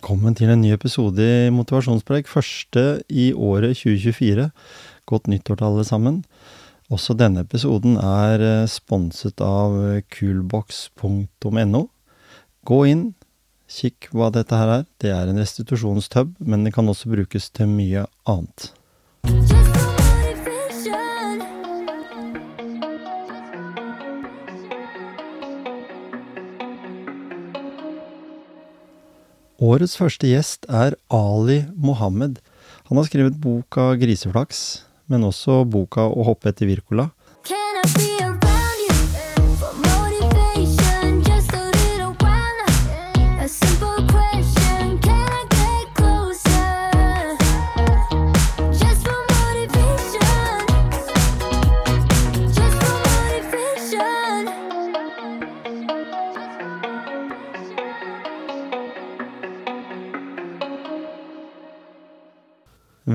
Velkommen til en ny episode i Motivasjonspreik. Første i året 2024. Godt nyttår til alle sammen. Også denne episoden er eh, sponset av coolbox.no. Gå inn, kikk hva dette her er. Det er en restitusjonstub, men det kan også brukes til mye annet. Årets første gjest er Ali Mohammed. Han har skrevet boka 'Griseflaks', men også boka 'Å hoppe etter be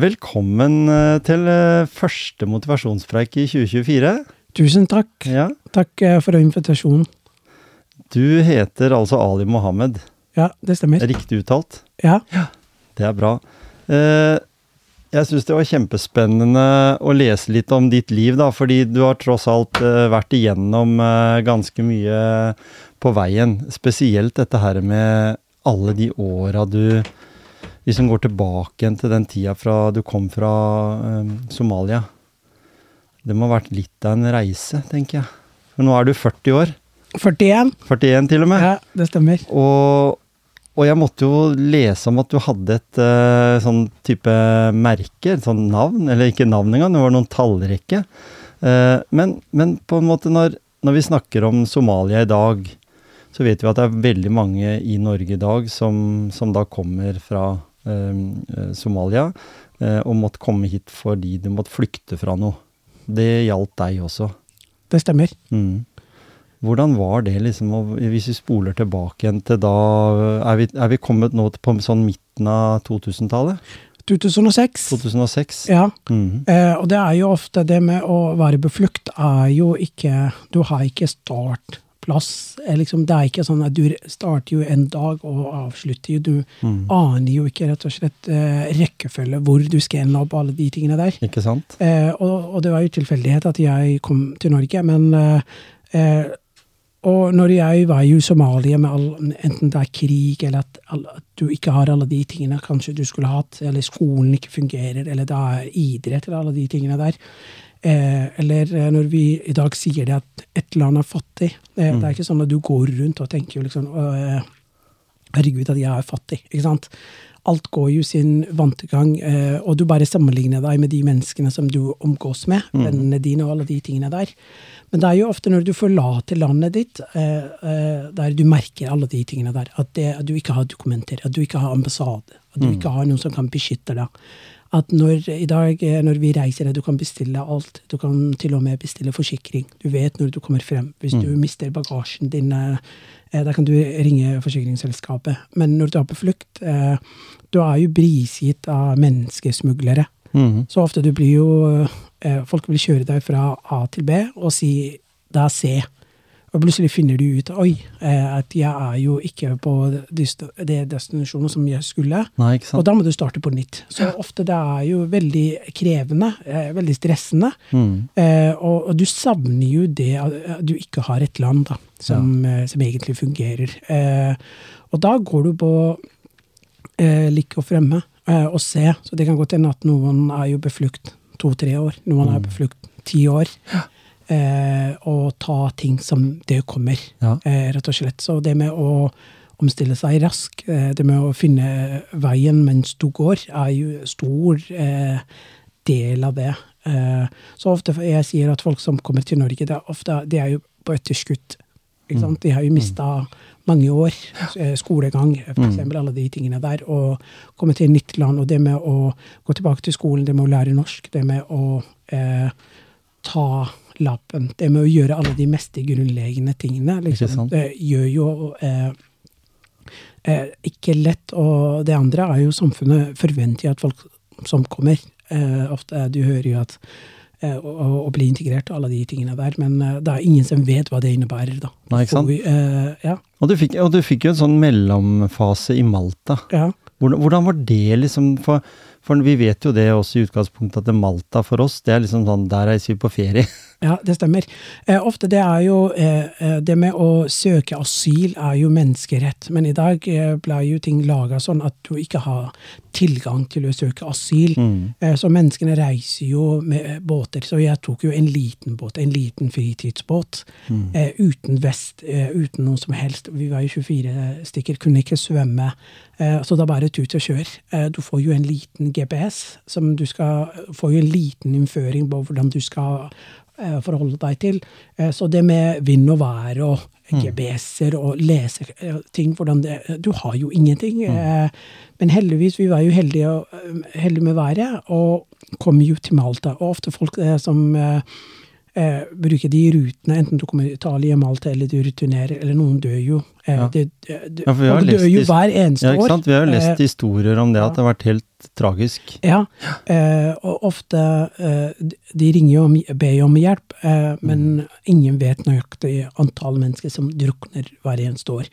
Velkommen eh, til eh, første motivasjonspreik i 2024. Tusen takk. Ja, Takk eh, for invitasjonen. Du heter altså Ali Mohammed. Ja, det stemmer. Riktig uttalt? Ja, Det er bra. Jeg syns det var kjempespennende å lese litt om ditt liv, da, fordi du har tross alt vært igjennom ganske mye på veien. Spesielt dette her med alle de åra du liksom går tilbake igjen til den tida fra du kom fra um, Somalia. Det må ha vært litt av en reise, tenker jeg. For nå er du 40 år. 41. 41 til og med. Ja, det stemmer. Og, og jeg måtte jo lese om at du hadde et uh, sånn type merke, et sånn navn, eller ikke navn engang, det var noen tallrekke. Uh, men, men på en måte når, når vi snakker om Somalia i dag, så vet vi at det er veldig mange i Norge i dag som, som da kommer fra Somalia, eh, og måtte komme hit fordi de måtte flykte fra noe. Det gjaldt deg også. Det stemmer. Mm. Hvordan var det, liksom, hvis vi spoler tilbake igjen til da Er vi, er vi kommet nå på sånn midten av 2000-tallet? 2006. 2006? Ja, Mhm. eh, og det er jo ofte det med å være på flukt er jo ikke Du har ikke startplass. Eh, Liksom, det er ikke sånn at du starter jo en dag og avslutter jo. Du mm. aner jo ikke rett og slett uh, rekkefølge hvor du skal ende opp, alle de tingene der. Ikke sant? Uh, og, og det var jo tilfeldighet at jeg kom til Norge, men uh, Og når jeg var i Somalia med all, enten det er krig, eller at, at du ikke har alle de tingene kanskje du skulle hatt, eller skolen ikke fungerer, eller det er idrett, eller alle de tingene der. Eh, eller eh, når vi i dag sier det at et land er fattig. Eh, Det er ikke sånn at du går rundt og tenker liksom eh, Herregud, at jeg er fattig. ikke sant? Alt går jo sin vante gang, eh, og du bare sammenligner deg med de menneskene som du omgås med, vennene dine og alle de tingene der. Men det er jo ofte når du forlater landet ditt, eh, der du merker alle de tingene der, at, det, at du ikke har dokumenter, at du ikke har ambassade, at du ikke har noen som kan beskytte deg. At når, i dag, eh, når vi reiser, du kan bestille alt. Du kan til og med bestille forsikring. Du vet når du kommer frem. Hvis du mister bagasjen din, eh, eh, da kan du ringe forsikringsselskapet. Men når du er på flukt, eh, du er jo prisgitt av menneskesmuglere. Mm. Så ofte du blir jo eh, Folk vil kjøre deg fra A til B og si da C. Og plutselig finner du ut oi, eh, at jeg er jo ikke på det destinasjonen som jeg skulle. Nei, ikke Og da må du starte på nytt. Så ofte det er jo veldig krevende, eh, veldig stressende. Mhm. Eh, og, og du savner jo det at du ikke har et land da, som, ja. som egentlig fungerer. Og da går du på like og fremme og se. Så det kan godt hende at noen er jo beflukt to-tre år. Noen er beflukt ti år. Eh, og ta ting som det kommer, Ja. eh, rett og slett. Så det med å omstille seg raskt, eh, det med å finne veien mens du går, er jo stor eh, del av det. Eh, så ofte jeg sier at folk som kommer til Norge, det er, ofte, det er jo på etterskudd. Sant? De har jo mista mange år. eh, Skolegang, for eksempel, alle de tingene der. Og komme til et nytt land. Og det med å gå tilbake til skolen, det med å lære norsk, det med å eh, ta lappen, det med å gjøre alle de mest grunnleggende tingene, liksom, det gjør jo eh, eh, ikke lett. Og det andre er jo samfunnet forventer at folk som kommer eh, ofte, Du hører jo at eh, og, og, og bli integrert og alle de tingene der. Men eh, det er ingen som vet hva det innebærer, da. Nei, ikke sant? Vi, eh, ja, Og du fikk, og du fikk jo en sånn mellomfase i Malta. ja. Hvordan, hvordan var det liksom for, for vi vet jo det også i utgangspunktet at Malta for oss, det er liksom sånn Der reiser vi på ferie. Ja, det stemmer. Eh, ofte det er jo eh, eh, Det med å søke asyl er jo menneskerett, men i dag eh, ble jo ting laga sånn at du ikke har tilgang til å søke asyl. Eh, så menneskene reiser jo med båter. Så jeg tok jo en liten båt, en liten fritidsbåt, eh, uten vest, eh, uten noe som helst. Vi var jo 24 stykker, kunne ikke svømme. Eh, så da bare tut og kjør. Du får jo en liten GPS, som du skal Får jo en liten innføring på hvordan du skal eh, forholde deg til. Eh, Så det med vind og vær og GPS-er og lese eh, det, Du har jo ingenting. eh, Men heldigvis, vi var jo heldige, heldige med været, og kom jo til Malta. Og ofte folk som eh, bruke de rutene, enten du kommer til Italia, Malta, eller du returnerer, eller noen dør jo. Eh, Ja. det, det, Ja, folk dør jo hver eneste Ja, år. Vi har jo lest historier om det, at det har vært helt tragisk. ja, eh, og ofte eh, de ringer jo om, ber om hjelp, eh, men ingen vet nøyaktig antall mennesker som drukner hver eneste år.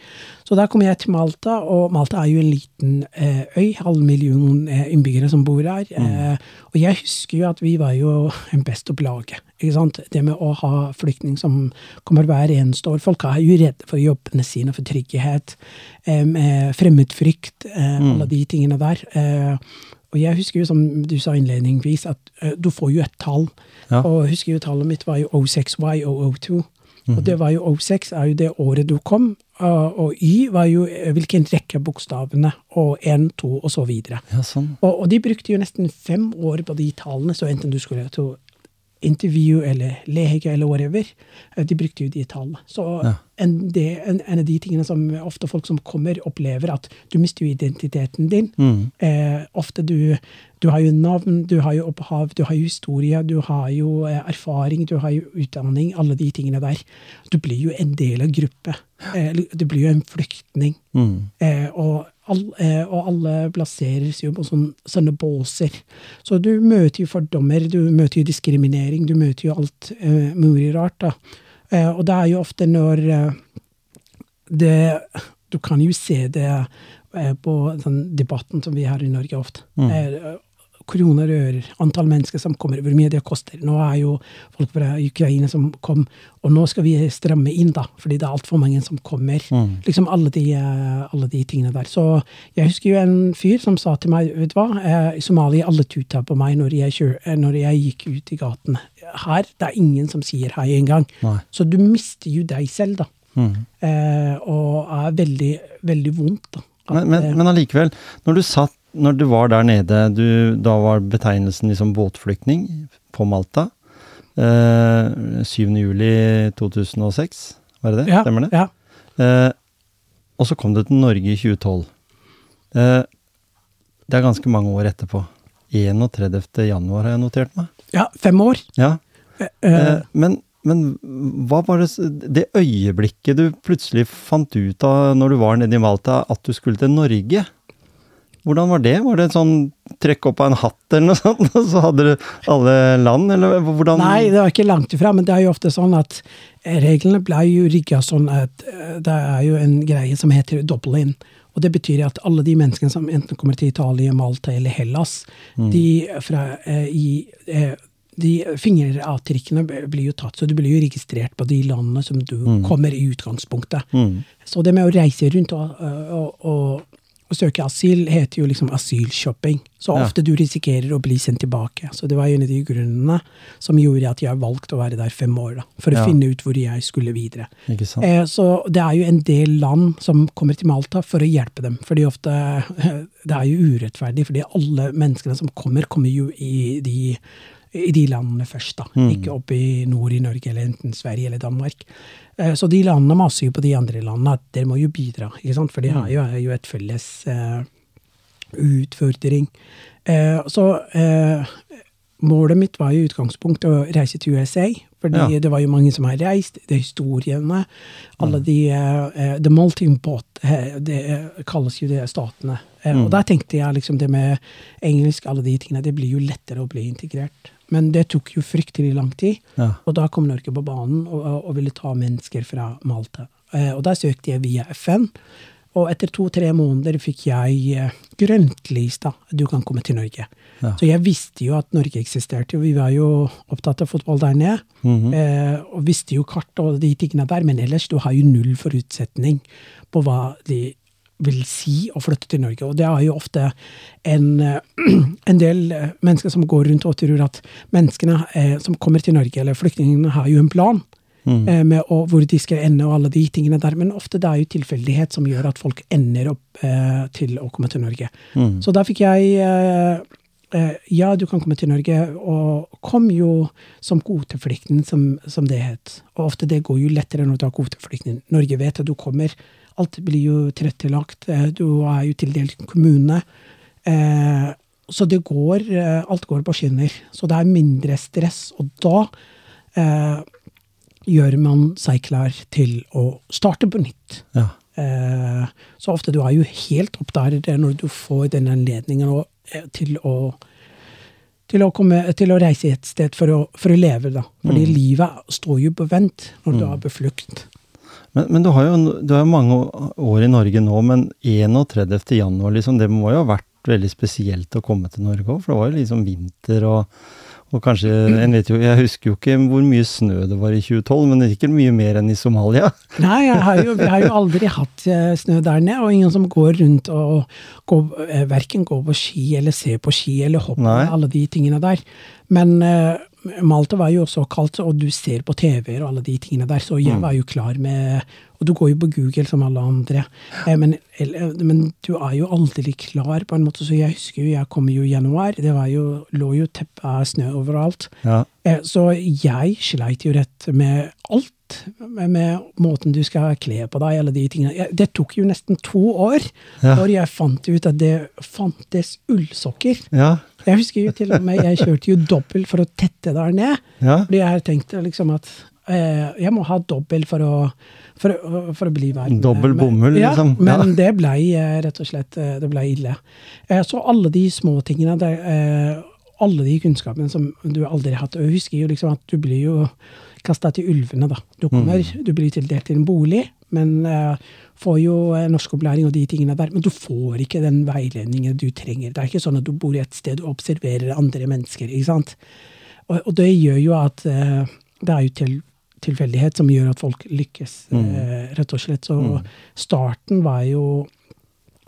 Så da kom jeg til Malta, og Malta er jo en liten eh, øy, halv million eh, innbyggere som bor her. Eh, og jeg husker jo at vi var jo en best laget. Ikke sant? Det med å ha flyktning som kommer hver eneste år. Folk er jo redde for jobbene sine, for trygghet, eh, fremmedfrykt, eh, alle de tingene der. Eh, og jeg husker jo, som du sa innledningsvis, at du får jo et tall. Ja. Og jeg husker jo tallet mitt var jo 06Y og 02. Mhm. Og det var jo 06 er jo det året du kom, og og Y var jo hvilken rekke av bokstavene, og 1, 2 og så videre. Ja, sånn. Og, og de brukte jo nesten fem år på de tallene, så enten du skulle til intervju eller lege eller whatever, eh, de brukte jo de tallene. Så Ja. en, de, en, en av de tingene som ofte folk som kommer, opplever, at du mister jo identiteten din. Mm. Eh, ofte du, du har jo navn, du har jo opphav, du har jo historie, du har jo eh, erfaring, du har jo utdanning, alle de tingene der. Du blir jo en del av gruppe. Eh, du blir jo en flyktning. Mm. Eh, og, all, eh, og alle plasseres jo på sånne, sånne båser. Så du møter jo fordommer, du møter jo diskriminering, du møter jo alt eh, mulig rart. da. Eh, og det er jo ofte når eh, det Du kan jo se det eh, på den debatten som vi har i Norge ofte. Eh, kroner og øre, antall mennesker som kommer, hvor mye det koster. Nå er jo folk fra Ukraina som kom, og nå skal vi stramme inn, da, fordi det er altfor mange som kommer. Liksom alle de, eh, alle de tingene der. Så jeg husker jo en fyr som sa til meg, vet du hva, eh, i Somalia alle tuta på meg når jeg, kjør, eh, når jeg gikk ut i gatene. Her, det er ingen som sier hei engang. Så du mister jo deg selv, da. Mm. Eh, og er veldig, veldig vondt, da. At, Men, men, men allikevel, når du satt når du var der nede, du, da var betegnelsen liksom båtflyktning på Malta. Eh, 7. juli 2006, var det det? ja, Stemmer det? Ja. Eh, og så kom du til Norge i 2012. Eh, det er ganske mange år etterpå. 31. januar har jeg notert meg. ja, fem år. Ja. Eh, Eh, men, men hva var det, det øyeblikket du plutselig fant ut av når du var nede i Malta, at du skulle til Norge? Hvordan var det? Var det sånn trekk opp av en hatt eller noe sånt, og så hadde du alle land, eller hvordan Nei, det var ikke langt ifra, men det er jo ofte sånn at eh, reglene ble jo rigga sånn at eh, det er jo en greie som heter Dublin. Og det betyr at alle de menneskene som enten kommer til Italia, Malta eller Hellas, de fra eh, i eh, de fingeravtrykkene blir jo tatt, så du blir jo registrert på de landene som du kommer i utgangspunktet. Mm. Så det med å reise rundt og, og, og, og søke asyl heter jo liksom asylshopping. Så Ja. ofte du risikerer å bli sendt tilbake. Så det var en av de grunnene som gjorde at jeg valgte å være der fem år, da, for å Ja. finne ut hvor jeg skulle videre. Eh, så det er jo en del land som kommer til Malta for å hjelpe dem. Fordi ofte Det er jo urettferdig, fordi alle menneskene som kommer, kommer jo i de, i de landene først. da. Ikke oppe i nord i Norge, eller enten Sverige eller Danmark. Eh, så de landene maser jo på de andre landene at dere må jo bidra. ikke sant? For det er jo, jo et felles uh, utfordring. Uh, så uh, målet mitt var i utgangspunktet å reise til USA. Fordi Ja. det var jo mange som har reist. Det er historiene. Alle de uh, The Melting Pot, uh, det kalles jo det statene. Eh, Og der tenkte jeg liksom det med engelsk, alle de tingene, det blir jo lettere å bli integrert. Men det tok jo fryktelig lang tid. Ja. Og da kom Norge på banen og, og ville ta mennesker fra Malta. Og da søkte jeg via FN. Og etter to-tre måneder fikk jeg eh, grønt lys, da. Du kan komme til Norge. Ja. Så jeg visste jo at Norge eksisterte. Vi var jo opptatt av fotball der nede. Mhm. eh, og visste jo kart og de tingene der. Men ellers, du har jo null forutsetning på hva de vil si å flytte til Norge. Og det er jo ofte en, eh, en del eh, mennesker som går rundt og tror at menneskene eh, som kommer til Norge, eller flyktningene, har jo en plan Mhm. eh, med og hvor de skal ende og alle de tingene der. Men ofte det er jo tilfeldighet som gjør at folk ender opp eh, til å komme til Norge. Mm. Så da fikk jeg eh, eh, Ja, du kan komme til Norge, og kom jo som kvoteflyktning, som, som det het. Og ofte det går jo lettere når du er kvoteflyktning. Norge vet at du kommer. Alt blir jo tilrettelagt. eh, Du er jo tildelt kommune. Eh, så det går Alt går på skinner. Så det er mindre stress. Og da gjør man seg klar til å starte på nytt. Ja. Eh, så ofte du er jo helt opp der er når du får den anledningen å, eh, til å til å, komme, til å reise et sted for å, for å leve, da. Fordi livet står jo på vent når du er på flukt. Men, men du har jo du har mange år i Norge nå, men 31. januar, liksom, det må jo ha vært veldig spesielt å komme til Norge òg? For det var jo liksom vinter og, og kanskje en vet jo, Jeg husker jo ikke hvor mye snø det var i 2012, men det er ikke mye mer enn i Somalia. Nei, jeg har jo, vi har jo aldri hatt eh, snø der nede, og ingen som går rundt og går, eh, verken går på ski eller ser på ski eller hopper Nei. alle de tingene der. Men eh, Malta var jo også kaldt, og du ser på TV-er og alle de tingene der, så jeg var jo klar med Og du går jo på Google som alle andre, eh, men, men du er jo aldri klar på en måte, så jeg husker jo, jeg kom jo i januar, det var jo, lå jo teppe av snø overalt. Ja. Eh, Så jeg sleit jo rett med alt. Med, med måten du skal kle på deg, alle de tingene. Det tok jo nesten to år Ja. når jeg fant ut at det fantes ullsokker. Ja. Jeg husker jo til og med jeg kjørte jo dobbelt for å tette der ned. Ja. Fordi jeg tenkte liksom at eh, jeg må ha dobbelt for å, for, for å bli verden. Dobbel bomull, ja, liksom. Men det ble eh, rett og slett eh, det ble ille. Eh, Så alle de små tingene der, eh, alle de kunnskapene som du aldri har hatt. Og jeg husker jo liksom at du blir jo kasta til ulvene, da. Du, kommer, Mm. du blir tildelt til en bolig, men uh, får jo eh, norskopplæring og de tingene der. Men du får ikke den veiledningen du trenger. Det er ikke sånn at du bor i et sted og observerer andre mennesker. ikke sant? Og, og det gjør jo at uh, det er jo til, tilfeldighet som gjør at folk lykkes, eh, rett og slett. Så starten var jo,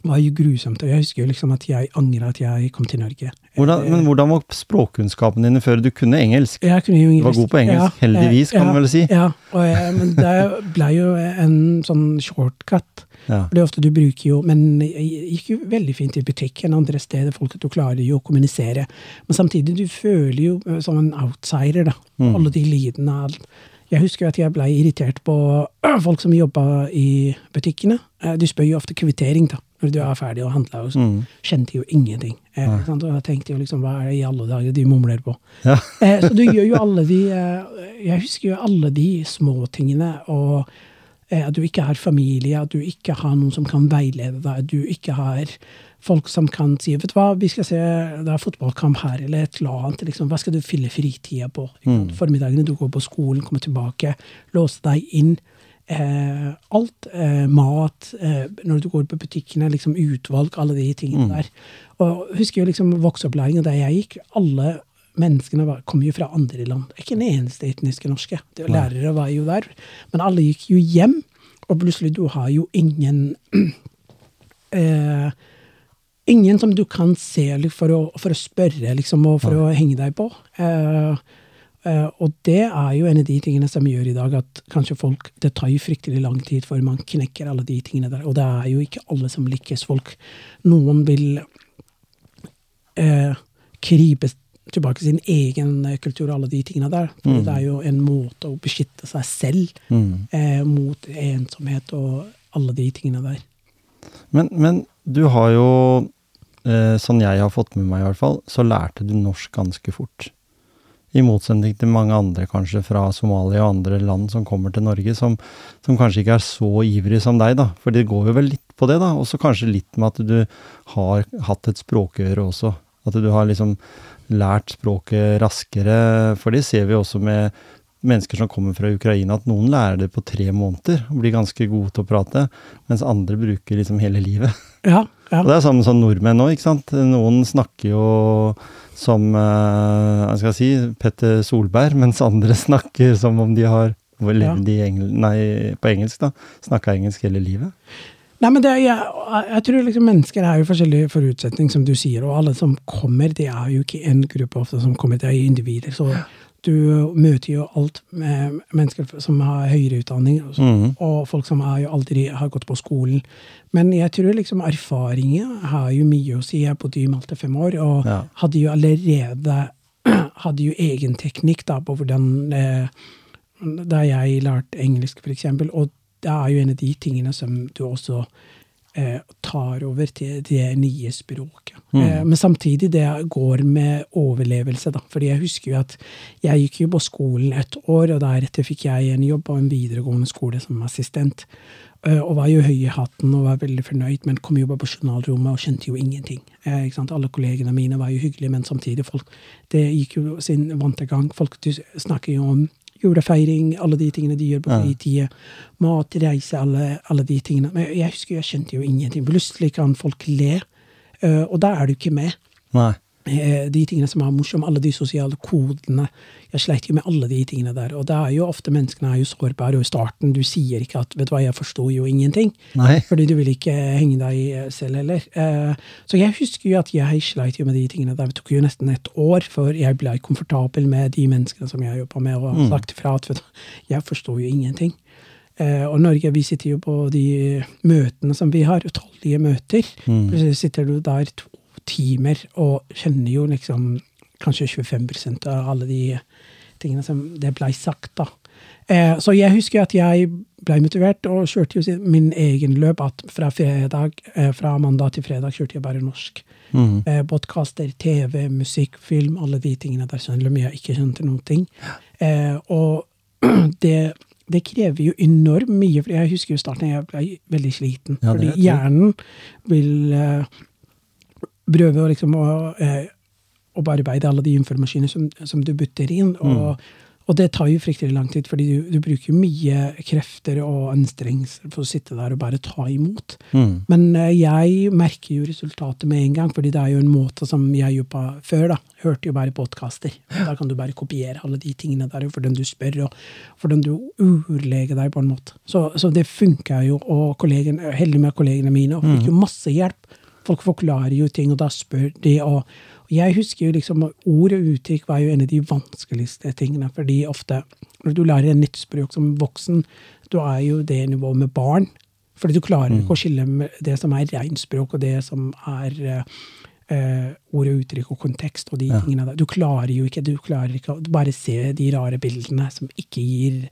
var jo grusomt. Og jeg husker jo liksom at jeg angra at jeg kom til Norge. Hvordan, men hvordan var språkkunnskapene dine før? Du kunne engelsk? Jeg kunne jo Du var god på engelsk, heldigvis, kan ja, man vel si. Ja, og jeg, men det ble jo en sånn shortcut. Ja. Det er ofte du bruker jo Men det gikk jo veldig fint i butikken andre steder. folk at Du klarer jo å kommunisere. Men samtidig, du føler jo eh, som en outsider, da. Mm. Alle de lidene. alt. Jeg husker at jeg ble irritert på folk som jobba i butikkene. Eh, De spør jo ofte kvittering da, når du er ferdig å handle. så Mm. Kjente jo ingenting. Eh? Og jeg tenkte jo liksom, hva er det i alle dager de mumler på? Ja. Eh, så du gjør jo alle de eh, Jeg husker jo alle de små tingene. Og eh, at du ikke har familie, at du ikke har noen som kan veilede deg, at du ikke har folk som kan si vet du hva, vi skal se, det er fotballkamp her, eller et eller annet. Liksom, hva skal du fylle fritida på? Mm. Formiddagene du går på skolen, kommer tilbake, låser deg inn. Eh, alt. Eh, mat. Eh, når du går på butikkene, liksom utvalg, alle de tingene der. Og husker jo liksom vokseopplæringa der jeg gikk. Alle menneskene var, kom jo fra andre land. Ikke en eneste etniske norske. Det, lærere var jo der. Men alle gikk jo hjem, og plutselig du har jo ingen eh, Ingen som du kan se for å, for å spørre, liksom, og for å henge deg på. Eh, og det er jo en av de tingene som gjør i dag at kanskje folk Det tar jo fryktelig lang tid før man knekker alle de tingene der. Og det er jo ikke alle som lykkes. Folk Noen vil eh, krype tilbake sin egen eh, kultur og alle de tingene der. For det er jo en måte å beskytte seg selv Mm. eh, mot ensomhet og alle de tingene der. Men, men du har jo, eh, sånn jeg har fått med meg i hvert fall, så lærte du norsk ganske fort. I motsetning til mange andre kanskje fra Somalia og andre land som kommer til Norge, som, som kanskje ikke er så ivrige som deg, da. For det går jo vel litt på det, da. Også kanskje litt med at du har hatt et språkøre også. At du har liksom lært språket raskere. For det ser vi også med mennesker som kommer fra Ukraina, at noen lærer det på tre måneder og blir ganske gode til å prate, mens andre bruker liksom hele livet. Ja, ja. Og det er samme som nordmenn òg, ikke sant. Noen snakker jo som eh, hva skal jeg si, Petter Solberg, mens andre snakker som om de har levd Ja. engel, nei, på engelsk, da. Snakka engelsk hele livet. Nei, men det, jeg, jeg tror liksom mennesker har jo forskjellige forutsetninger, som du sier, og alle som kommer, det er jo ikke en gruppe ofte som kommer, det er individer. Så du møter jo alt med mennesker som har høyere utdanning, og, så- mm. og folk som har jo aldri har gått på skolen. Men jeg tror liksom erfaringen har jo mye å si. Jeg bodde i Malta fem år, og Ja. hadde jo allerede hadde jo egen teknikk da, på hvordan eh, Da jeg lærte engelsk, for eksempel, og det er jo en av de tingene som du også tar over til det nye språket. Eh, men samtidig, det går med overlevelse, da. Fordi jeg husker jo at jeg gikk jo på skolen et år, og deretter fikk jeg en jobb på en videregående skole som assistent. Eh, og var jo høy i hatten og var veldig fornøyd, men kom jo bare på journalrommet og kjente jo ingenting. Eh? Alle kollegene mine var jo hyggelige, men samtidig folk, det gikk jo sin vante gang. Folk snakker jo om julefeiring, alle de tingene de gjør på Ja. Mat, reise, alle, alle de tingene. Men jeg husker jeg kjente jo ingenting. Plutselig kan folk le, eh, og da er du ikke med. Nei. Eh, De tingene som er morsomme, alle de sosiale kodene. Jeg sleit jo med alle de tingene der. Og det er jo ofte menneskene er jo sårbare, og i starten du sier ikke at 'vet du hva, jeg forsto jo ingenting'. Nei. Fordi du vil ikke henge deg selv heller. Eh, Så jeg husker jo at jeg sleit jo med de tingene der. Det tok jo nesten et år før jeg ble komfortabel med de menneskene som jeg jobba med, og Mm. sagt ifra at jeg forstår jo ingenting. Eh, Og Norge, vi sitter jo på de møtene som vi har, utallige møter. Mm. Så sitter du der to timer og kjenner jo liksom kanskje 25% av alle de tingene som det blei sagt, da. Eh, så jeg husker at jeg blei motivert og kjørte jo min egen løp. At fra, fredag, eh, fra mandag til fredag kjørte jeg bare norsk. Mm. Eh, Podkaster, TV, musikk, film, alle de tingene der, selv om jeg ikke kjente noen ting. Eh, og det, det krever jo enormt mye, for jeg husker jo starten jeg ble veldig sliten. Ja, fordi hjernen vil eh, prøve å liksom å, eh, å bearbeide alle de informasjonene som, som du bytter inn. Og, og det tar jo fryktelig lang tid, fordi du, du bruker mye krefter og anstrengelser for å sitte der og bare ta imot. Mm. Men eh, jeg merker jo resultatet med en gang, fordi det er jo en måte som jeg jobba før. da. Hørte jo bare podkaster. Da kan du bare kopiere alle de tingene der, for den du spør, og den du urleger deg på en måte. Så, så det funka jo, og kollegen, heldig med kollegene mine, og fikk jo masse hjelp. Folk forklarer jo ting, og da spør de. og jeg husker jo liksom Ord og uttrykk var jo en av de vanskeligste tingene. fordi ofte når du lærer et nytt språk som voksen, du er jo det nivået med barn. Fordi du klarer ikke å skille med det som er regnspråk, og det som er eh, eh, ord og uttrykk og kontekst og de Ja. tingene der. Du klarer jo ikke du klarer ikke å bare se de rare bildene som ikke gir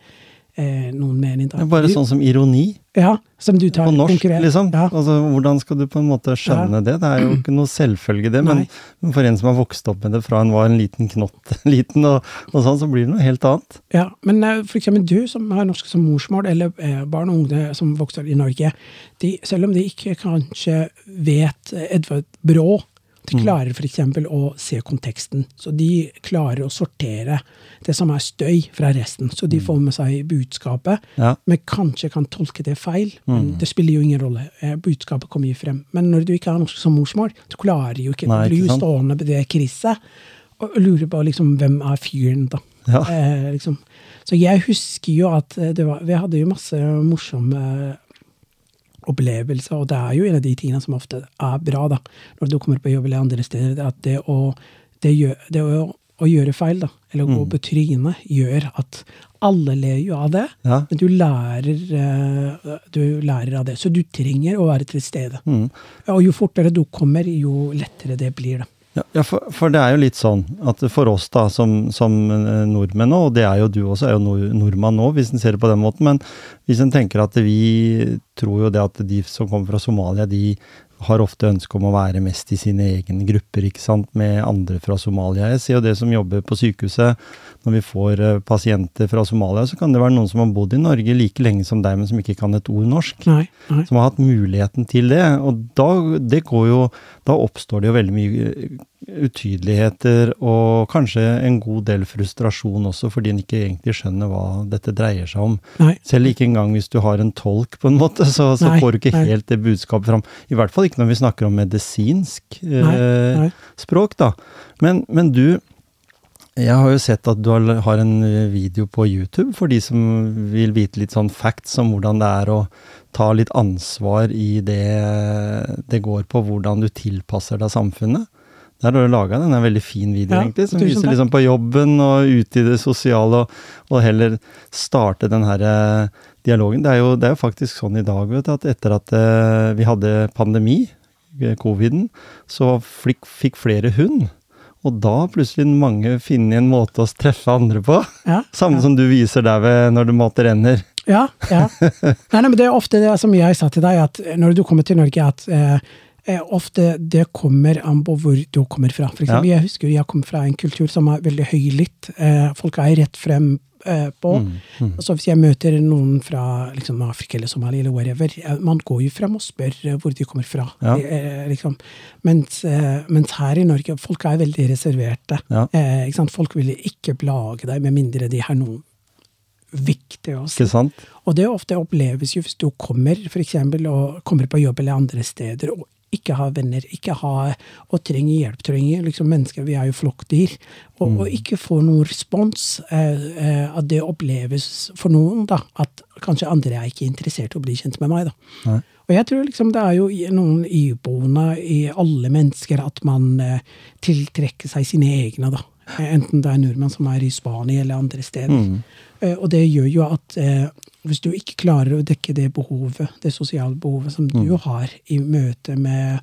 eh, noen mening. Da. Det er bare sånn som ironi Ja, som du tar på norsk, konkurrent- liksom. Ja. Altså, hvordan skal du på en måte skjønne det? Det er jo ikke noe selvfølge, det. Men, men for en som har vokst opp med det fra en var en liten knott liten, og, og sånn, så blir det noe helt annet. Ja, men eh, for eksempel du som har norsk som morsmål, eller eh, barn og unge som vokser i Norge, de, selv om de ikke kanskje vet Edvard Brå, de klarer eksempel å se konteksten. Så de klarer å sortere det som er støy fra resten. Så de får med seg budskapet, Ja. men kanskje kan tolke det feil. Men det spiller jo ingen rolle. Eh, Budskapet kommer jo frem. Men når du ikke har norsk som morsmål, du klarer jo ikke Nei, Du blir ikke sant? stående på det krysset og lurer på liksom, hvem er fyren, da. Ja. Eh, liksom. Så jeg husker jo at eh, det var, vi hadde jo masse morsomme opplevelser, og det er jo en av de tingene som ofte er bra da, når du kommer på jobb eller andre steder, at det å, det gjør, det å, å gjøre feil, da, eller å gå på trynet, gjør at alle ler jo av det, Ja. men du lærer, eh, du lærer av det. Så du trenger å være til stede. Mm. Og jo fortere du kommer, jo lettere det blir. da. Ja, for, for det er jo litt sånn at for oss da, som, som eh, nordmenn nå, og det er jo du også, er jo nord, nordmann nå, hvis en ser det på den måten, men hvis en tenker at vi tror jo det at de som kommer fra Somalia, de har ofte ønske om å være mest i sine egne grupper, ikke sant, med andre fra Somalia. Jeg ser jo det som jobber på sykehuset. Når vi får eh, pasienter fra Somalia, så kan det være noen som har bodd i Norge like lenge som deg, men som ikke kan et ord norsk. Nei, nei. Som har hatt muligheten til det. Og da, det går jo, da oppstår det jo veldig mye eh, utydeligheter, og kanskje en god del frustrasjon også, fordi en ikke egentlig skjønner hva dette dreier seg om. nei. Selv ikke engang hvis du har en tolk, på en måte, så, så får du ikke nei. helt det budskapet fram. I hvert fall ikke når vi snakker om medisinsk eh, nei. språk, da. Men, men du, jeg har jo sett at du har, en eh, video på YouTube for de som vil vite litt sånn facts om hvordan det er å ta litt ansvar i det det går på, hvordan du tilpasser deg samfunnet. Der har du laga den, en veldig fin video, Ja, egentlig, som viser liksom på jobben og ute i det sosiale, og, og heller starte den her eh, dialogen. Det er, jo, det er jo faktisk sånn i dag, vet du, at etter at eh, vi hadde pandemi, coviden, så fikk flere hund. Og da plutselig mange finner en måte å treffe andre på. Ja, Samme ja. som du viser der ved når du mater ender. Ja, ja. Nei, nei, men det er ofte det som jeg sa til deg, at når du kommer til Norge, at eh, eh, ofte det kommer an på hvor du kommer fra. For eksempel, Jeg husker jeg kommer fra en kultur som er veldig høylytt. Eh, folk er rett frem eh, på. Mm, mm. Altså hvis jeg møter noen fra liksom, Afrika eller Somalia eller wherever, eh, man går jo frem og spør eh, hvor de kommer fra. Ja. Eh, liksom. mens, eh, mens her i Norge, folk er veldig reserverte. Ja. Eh? Folk vil ikke plage deg med mindre de har noe viktig å. Ikke sant? Og det ofte oppleves jo hvis du kommer for eksempel, og kommer på jobb eller andre steder og ikke har venner, ikke har, og trenger hjelp, trenger liksom mennesker, vi er jo flokkdyr, og, og ikke får noen respons, eh, eh, at det oppleves for noen da, at kanskje andre er ikke interessert i å bli kjent med meg. da. Nei. Og jeg tror liksom det er jo noen iboende i alle mennesker at man eh, tiltrekker seg sine egne, da. Enten det er nordmenn som er i Spania eller andre steder. Mm. Eh, Og det gjør jo at eh, hvis du ikke klarer å dekke det behovet, det sosiale behovet som du har i møte med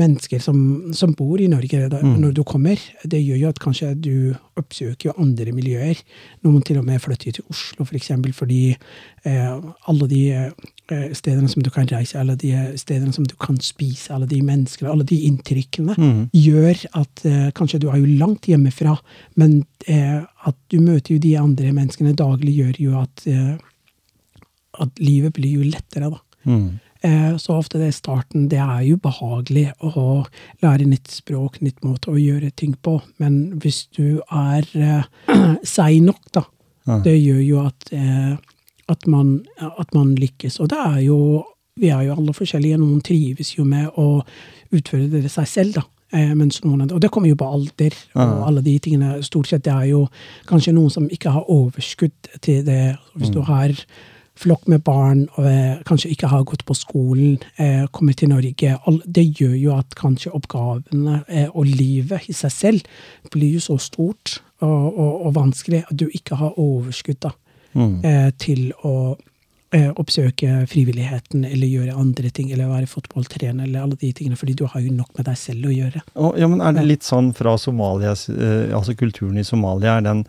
mennesker som, som bor i Norge da, når du kommer, det gjør jo at kanskje du oppsøker jo andre miljøer. Noen til og med flytter til Oslo, for eksempel, fordi eh, alle de eh, stedene som du kan reise, alle de stedene som du kan spise, alle de menneskene, alle de inntrykkene, Mm. gjør at eh, kanskje du er jo langt hjemmefra, men eh, at du møter jo de andre menneskene daglig, gjør jo at, eh, at livet blir jo lettere, da. Mm. Eh, så ofte det er starten, det er jo behagelig å lære nytt språk, nytt måte å gjøre ting på, men hvis du er eh, seig nok, da, Ja. det gjør jo at, eh, at, man, at man lykkes. Og det er jo Vi er jo alle forskjellige. Noen trives jo med å utføre det seg selv, da. Eh, mens noen, og det kommer jo på alder og alle de tingene. Stort sett det er jo kanskje noen som ikke har overskudd til det. Hvis du har flokk med barn og eh, kanskje ikke har gått på skolen, eh, kommer til Norge Det gjør jo at kanskje oppgavene eh, og livet i seg selv blir jo så stort og, og, og vanskelig at du ikke har overskudd da, Mm. eh, til å oppsøke frivilligheten eller gjøre andre ting, eller være fotballtrener eller alle de tingene, fordi du har jo nok med deg selv å gjøre. Og, ja, men er det litt sånn fra Somalia, altså kulturen i Somalia, er den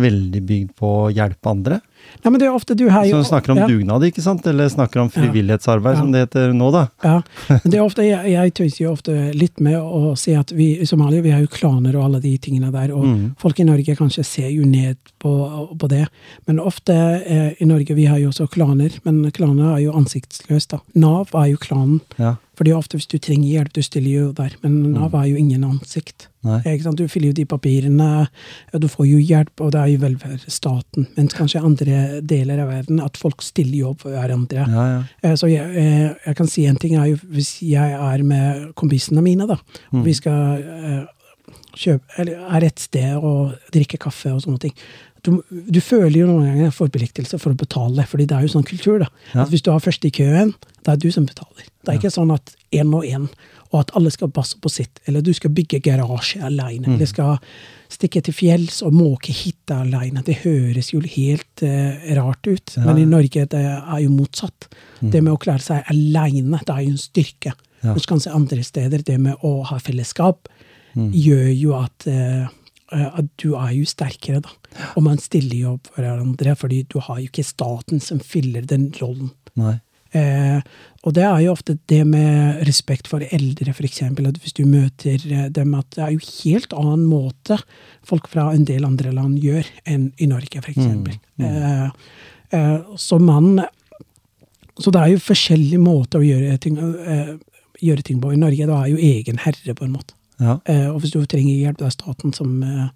veldig bygd på å hjelpe andre? Nei, men det er ofte du har jo... Så snakker om ja. dugnad, ikke sant? Eller snakker om frivillighetsarbeid, Ja. som det heter nå, da. Ja, men det er ofte, jeg, jeg tøyser jo ofte litt med å si at vi i Somalia vi har jo klaner og alle de tingene der, og Mm. folk i Norge kanskje ser jo ned på, på det. Men ofte eh, i Norge vi har jo også klaner, men klaner er jo ansiktsløst. da. Nav er jo klanen. Ja. Fordi ofte hvis du trenger hjelp, du stiller jo der, men Nav er jo ingen ansikt. Du fyller jo de papirene, og du får jo hjelp, og det er jo velferdsstaten. Mens kanskje andre deler av verden, at folk stiller jo opp for hverandre. Ja, ja. Eh, Så jeg, eh, jeg kan si en ting er jo hvis jeg er med kompisene mine, da, og vi skal eh, kjøpe, eller er et sted og drikke kaffe og sånne ting. Du, du føler jo noen ganger forpliktelse for å betale, fordi det er jo sånn kultur. da. Ja. At Hvis du har først i køen, det er du som betaler. Det er ikke sånn at én og én, og at alle skal passe på sitt. Eller du skal bygge garasje alene. Eller skal stikke til fjells og måke hytte alene. Det høres jo helt uh, rart ut, men i Norge det er jo motsatt. Det med å klare seg alene, det er jo en styrke. Ja. Mens kanskje andre steder, det med å ha fellesskap, gjør jo at, eh, at du er jo sterkere, da. Og man stiller jo opp for hverandre, fordi du har jo ikke staten som fyller den rollen. Nei. Eh, og det er jo ofte det med respekt for eldre, f.eks. At hvis du møter eh, dem, at det er jo helt annen måte folk fra en del andre land gjør enn i Norge, f.eks. Eh, eh, så man Så det er jo forskjellige måter å gjøre ting, eh, gjøre ting på. I Norge da er jo egen herre, på en måte. Ja. Eh, og hvis du trenger hjelp, det er staten som, eh,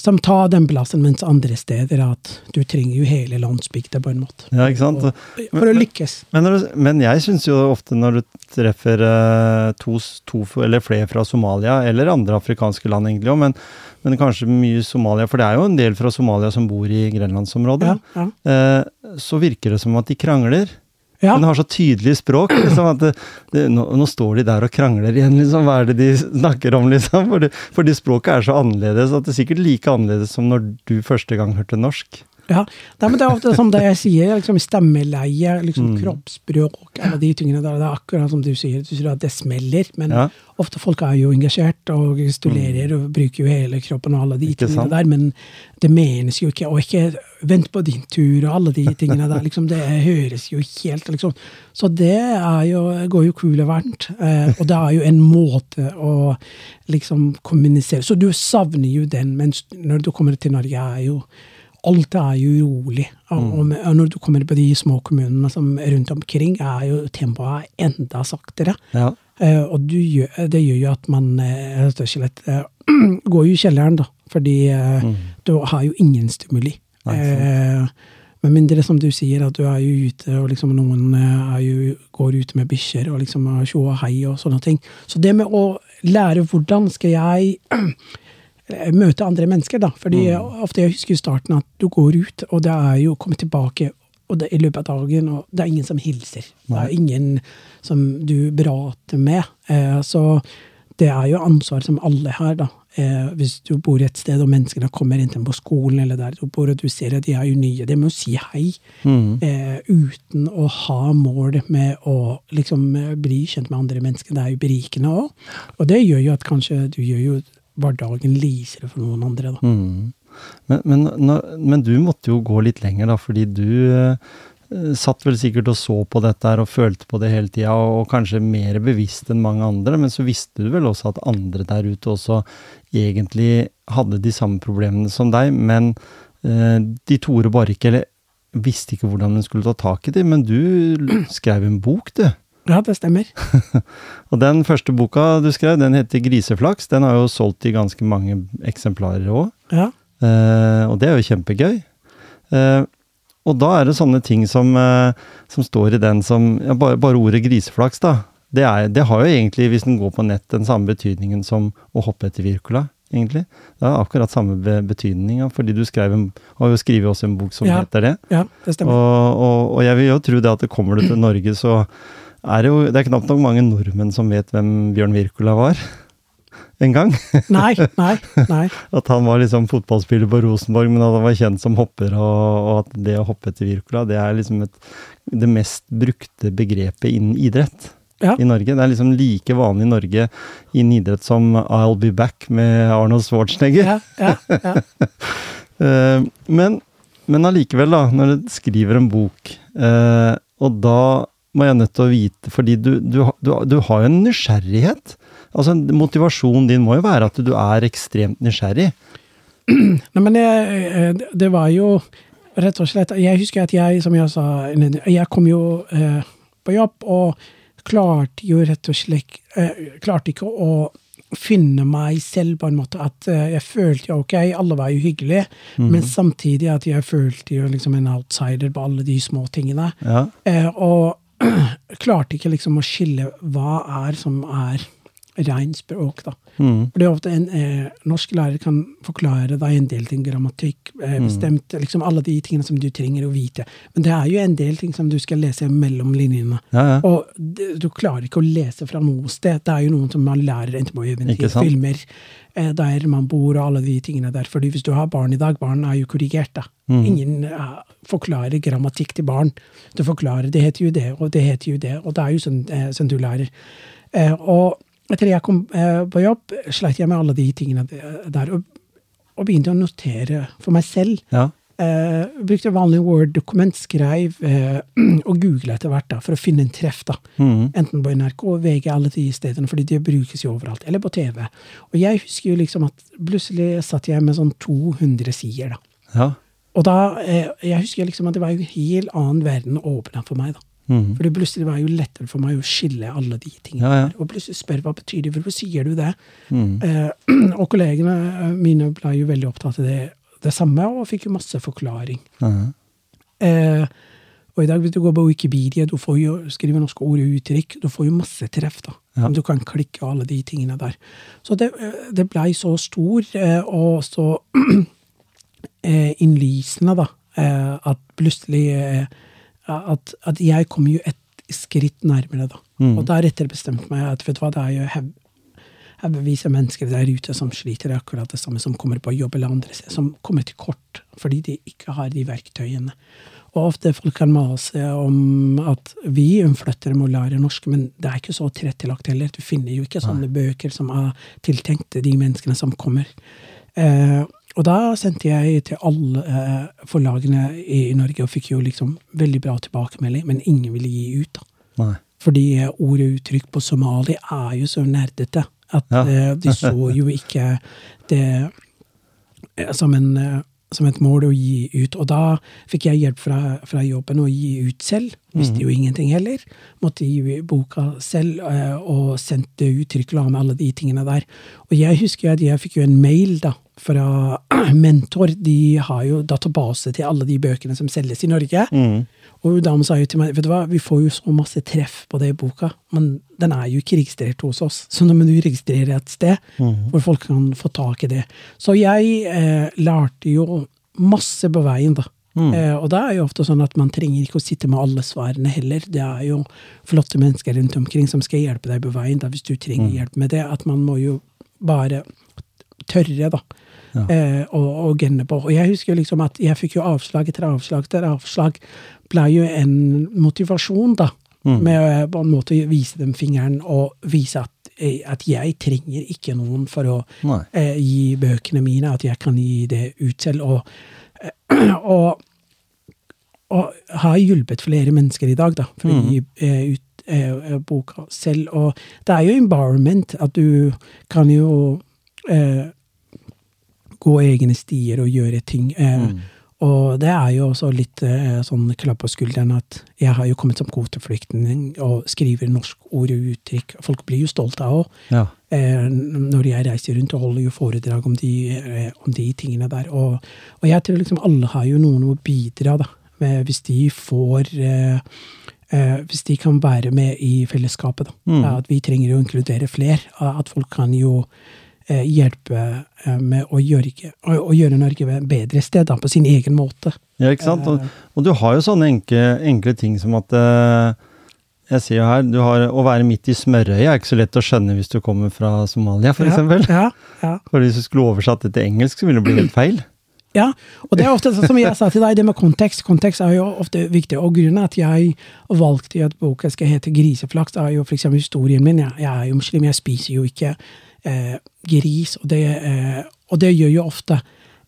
som tar den plassen, mens andre steder at du trenger jo hele landsbygda, på en måte. ja, ikke sant? Og, for å lykkes. Men, du, men jeg syns jo ofte når du treffer eh, to, to eller flere fra Somalia, eller andre afrikanske land egentlig òg, men, men kanskje mye Somalia, for det er jo en del fra Somalia som bor i grenlandsområdet, Ja, ja. eh, så virker det som at de krangler. Ja. Den har så tydelig språk. Liksom, at det, det, nå, nå står de der og krangler igjen, liksom. Hva er det de snakker om, liksom? Fordi, fordi språket er så annerledes at det er sikkert like annerledes som når du første gang hørte norsk. Ja, Nei, men det er ofte som det jeg sier, liksom stemmeleie, liksom Mm. kroppsspråk, alle de tingene der. Det er akkurat som du sier, du sier at det smeller, men Ja. ofte folk er jo engasjert og stolerer og bruker jo hele kroppen og alle de Ikke tingene sant? der, men det menes jo ikke. Og ikke vent på din tur og alle de tingene der. liksom Det høres jo helt liksom Så det jo, går jo kule varmt. Eh, og det er jo en måte å liksom kommunisere Så du savner jo den, mens når du kommer til Norge, er jo Alt er jo rolig. Og, og, når du kommer på de små kommunene som rundt omkring, er jo tempoet enda saktere. Ja. Eh, og du gjør, det gjør jo at man eh, rett og slett eh, går i kjelleren, da. Fordi mm. du har jo ingen stimuli. Nei. Med mindre, som du sier, at du er jo ute, og liksom noen jo, går ute med bikkjer og liksom tjo og hei og sånne ting. Så det med å lære hvordan skal jeg møte andre mennesker, da. Fordi ofte jeg husker i starten at du går ut, og det er jo å komme tilbake og det, i løpet av dagen, og det er ingen som hilser. Det er ingen som du prater med. Eh, så det er jo ansvar som alle har, da. Eh, hvis du bor et sted, og menneskene kommer enten på skolen eller der du bor, og du ser at de er jo nye, det med å si hei Mm. eh, uten å ha mål med å liksom eh, bli kjent med andre mennesker. Det er jo berikende òg. Og det gjør jo at kanskje du gjør jo hverdagen likere for noen andre, da. Mm. Men, men, når, men du måtte jo gå litt lenger, da, fordi du eh, satt vel sikkert og så på dette her og følte på det hele tida, og, og kanskje mer bevisst enn mange andre, men så visste du vel også at andre der ute også egentlig hadde de samme problemene som deg, men eh, de torde bare ikke, eller visste ikke hvordan de skulle ta tak i dem, men du skrev en bok, du. Ja, det stemmer. Og den første boka du skrev, den heter Griseflaks. Den har jo solgt i ganske mange eksemplarer òg. Ja. Eh, og det er jo kjempegøy. Eh, og da er det sånne ting som, eh, som står i den som ja, bare, bare ordet griseflaks, da. Det, er, det har jo egentlig, hvis den går på nett, den samme betydningen som å hoppe etter Wirkola, egentlig. Det har akkurat samme be betydning, fordi du skrev en, har jo skrevet også en bok som Ja. heter det. Ja, det stemmer. Og, og, og jeg vil jo tro det at det kommer du til Norge, så er jo Det er knapt nok mange nordmenn som vet hvem Bjørn Wirkola var. En gang. Nei, nei, nei. At han var liksom fotballspiller på Rosenborg, men at han var kjent som hopper, og, og at det å hoppe etter Wirkola, det er liksom et, det mest brukte begrepet innen idrett Ja. i Norge. Det er liksom like vanlig i Norge innen idrett som I'll be back med Arnold Schwarzenegger. Ja, ja, ja. Eh, men, men allikevel, da, når du skriver en bok, eh, og da må jeg nødt til å vite, fordi du, du, du, du har jo en nysgjerrighet. Altså, Motivasjonen din må jo være at du er ekstremt nysgjerrig. Nei, men det, eh, det var jo rett og slett Jeg husker at jeg, som jeg sa, jeg kom jo eh, på jobb og klarte jo rett og slett eh, Klarte ikke å finne meg selv på en måte. At eh, jeg følte jo ok, alle var jo hyggelige, men samtidig at jeg følte jo liksom en outsider på alle de små tingene. Ja. Eh, og klarte ikke liksom å skille hva er som er rein språk, da. Mm. For det er ofte en eh, norsk lærer kan forklare deg en del ting, grammatikk, eh, bestemt, liksom alle de tingene som du trenger å vite. Men det er jo en del ting som du skal lese mellom linjene. Ja, ja. Og du klarer ikke å lese fra noe sted. Det er jo noen som man lærer enten på eventyr, filmer, eh, der man bor og alle de tingene der. Fordi hvis du har barn i dag, barn er jo korrigert, da. Mm. Ingen eh, forklarer grammatikk til barn. Du forklarer det heter jo det, og det heter jo det, og det er jo sånn, eh, sånn du lærer. Eh, og etter jeg kom eh, på jobb, sleit jeg med alle de tingene der, og, og begynte å notere for meg selv ja. eh, brukte vanlig Word-dokument, skrev eh, og googla etter hvert da, for å finne en treff. da. Mm. Enten på NRK, VG, alle de stedene, fordi det brukes jo overalt. Eller på TV. Og jeg husker jo liksom at plutselig satt jeg med sånn 200 sider. da. Ja. Og da, eh, jeg husker liksom at det var jo en helt annen verden åpna for meg. da. Mhm. Fordi plutselig var det jo lettere for meg å skille alle de tingene. Ja, ja. Og plutselig spørre hva betyr det, hvorfor sier du det? Mm. Eh, og kollegene mine ble jo veldig opptatt av det, det samme, og fikk jo masse forklaring. Mhm. Eh, og i dag, hvis du går på Wikipedia, du får jo skrive norske ord og uttrykk, du får jo masse treff, da. Ja. Du kan klikke alle de tingene der. Så det, eh, det blei så stor, eh, og så eh, innlysende, da, eh, at plutselig eh, at, at jeg kommer jo et skritt nærmere, da. Mm. Og deretter bestemte meg at vet du hva, det er jo haug- haugevis av mennesker der ute som sliter akkurat det samme, som kommer på jobb eller andre steder, som kommer til kort fordi de ikke har de verktøyene. Og ofte folk kan mase om at vi innflyttere må lære norsk, men det er ikke så tilrettelagt heller. Du finner jo ikke sånne bøker som er tiltenkt de menneskene som kommer. Eh, og da sendte jeg til alle eh, forlagene i, i Norge og fikk jo liksom veldig bra tilbakemelding, men ingen ville gi ut. da. Nei. Fordi eh, ord og uttrykk på somali er jo så nerdete at Ja. eh, de så jo ikke det som, en, som et mål å gi ut. Og da fikk jeg hjelp fra, fra jobben å gi ut selv. Visste jo ingenting heller. Måtte gi boka selv, og sendte ut med alle de tingene der. Og jeg husker at jeg fikk jo en mail da, fra Mentor. De har jo database til alle de bøkene som selges i Norge. Mm. Og dama sa jo til meg vet du hva, vi får jo så masse treff på det i boka, men den er jo ikke registrert hos oss. Så nå må du registrere et sted hvor folk kan få tak i det. Så jeg eh, lærte jo masse på veien, da. Eh, og det er jo ofte sånn at man trenger ikke å sitte med alle svarene heller. Det er jo flotte mennesker rundt omkring som skal hjelpe deg på veien, da, hvis du trenger hjelp med det. At man må jo bare tørre, da. Ja. Eh, og, og Genneborg. Og jeg husker jo liksom at jeg fikk jo avslag etter avslag etter avslag. Ble jo en motivasjon, da. Med å på en måte vise dem fingeren og vise at, eh, at jeg trenger ikke noen for å eh, gi bøkene mine, at jeg kan gi det ut selv. Og, eh, og, og har hjulpet flere mennesker i dag, da, for å gi eh, ut eh, boka selv. Og det er jo environment, at du kan jo eh, gå egne stier og gjøre ting. Eh, Og det er jo også litt eh, sånn klapp på skulderen at jeg har jo kommet som kvoteflyktning og skriver norsk ord og uttrykk. Folk blir jo stolte av òg. Ja. Eh, når jeg reiser rundt og holder jo foredrag om de, om de tingene der. Og, og jeg tror liksom alle har jo noen å bidra, da. Med, hvis de får eh, Hvis de kan være med i fellesskapet, da. Mm. At vi trenger å inkludere flere. At folk kan jo hjelpe eh, med å gjøre, å, gjøre Norge bedre sted, på sin egen måte. Ja, ikke sant? Og, og du har jo sånne enkle, enkle ting som at eh, Jeg sier jo her, du har å være midt i smørøyet er ikke så lett å skjønne hvis du kommer fra Somalia, for eksempel. Ja, ja. For hvis du skulle oversatt det til engelsk, så ville det bli helt feil. Ja, og det er ofte sånn som jeg sa til deg, det med kontekst. Kontekst er jo ofte viktig. Og grunnen at jeg valgte at boka skal hete Griseflaks, er jo eksempel historien min. Jeg, jeg er jo muslim, jeg spiser jo ikke eh, gris, og det, eh, og det gjør jo ofte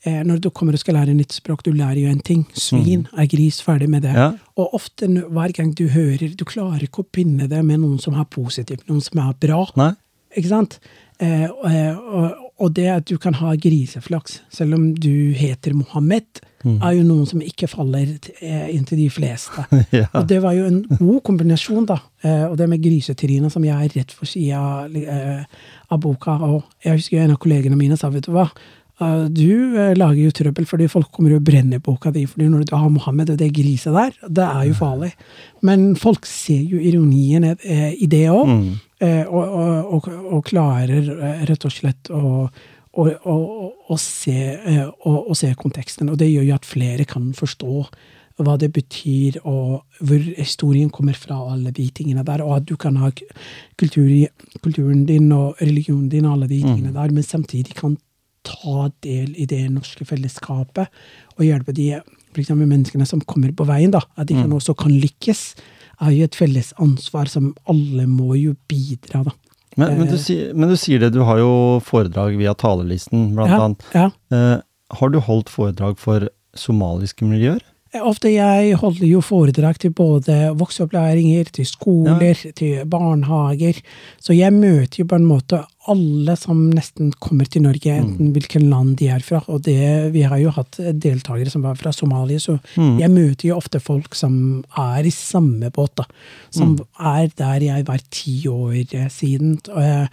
eh, når du kommer og skal lære nytt språk, du lærer jo en ting. Svin er gris, ferdig med det. Ja. Og ofte hver gang du hører Du klarer ikke å pinne det med noen som er positivt, noen som er bra. Nei? Ikke sant? Eh, og, og, og det at du kan ha griseflaks, selv om du heter Mohammed, er jo noen som ikke faller eh, inn til de fleste. Ja. Og det var jo en god kombinasjon, da. Eh, og det med grisetryna som jeg er rett for sida eh, av boka. Og jeg husker en av kollegene mine sa, vet du hva, du lager jo trøbbel fordi folk kommer og brenner boka di. fordi når du har Mohammed og det griset der, det er jo farlig. Men folk ser jo ironien i det òg. Mm. og, og, og, og klarer rett og slett å, å, og, og, se, og, å se konteksten. Og det gjør jo at flere kan forstå hva det betyr, og hvor historien kommer fra, alle de tingene der. Og at du kan ha kultur, kulturen din og religionen din og alle de tingene der, men samtidig kan ta del i det norske fellesskapet og hjelpe de eksempel menneskene som kommer på veien, da, at de kan også kan lykkes, er jo et felles ansvar som alle må jo bidra, da. Men, men, du, sier- men du sier det, du har jo foredrag via talerlisten, blant Ja, annet. ja. Eh, har du holdt foredrag for somaliske miljøer? Ofte jeg holder jo foredrag til både voksenopplæringer, til skoler, til barnehager. Så jeg møter jo på en måte alle som nesten kommer til Norge, enten hvilken land de er fra. Og det, vi har jo hatt deltakere som var fra Somalia, så jeg møter jo ofte folk som er i samme båt, da. Som er der jeg var ti år eh, siden. Og,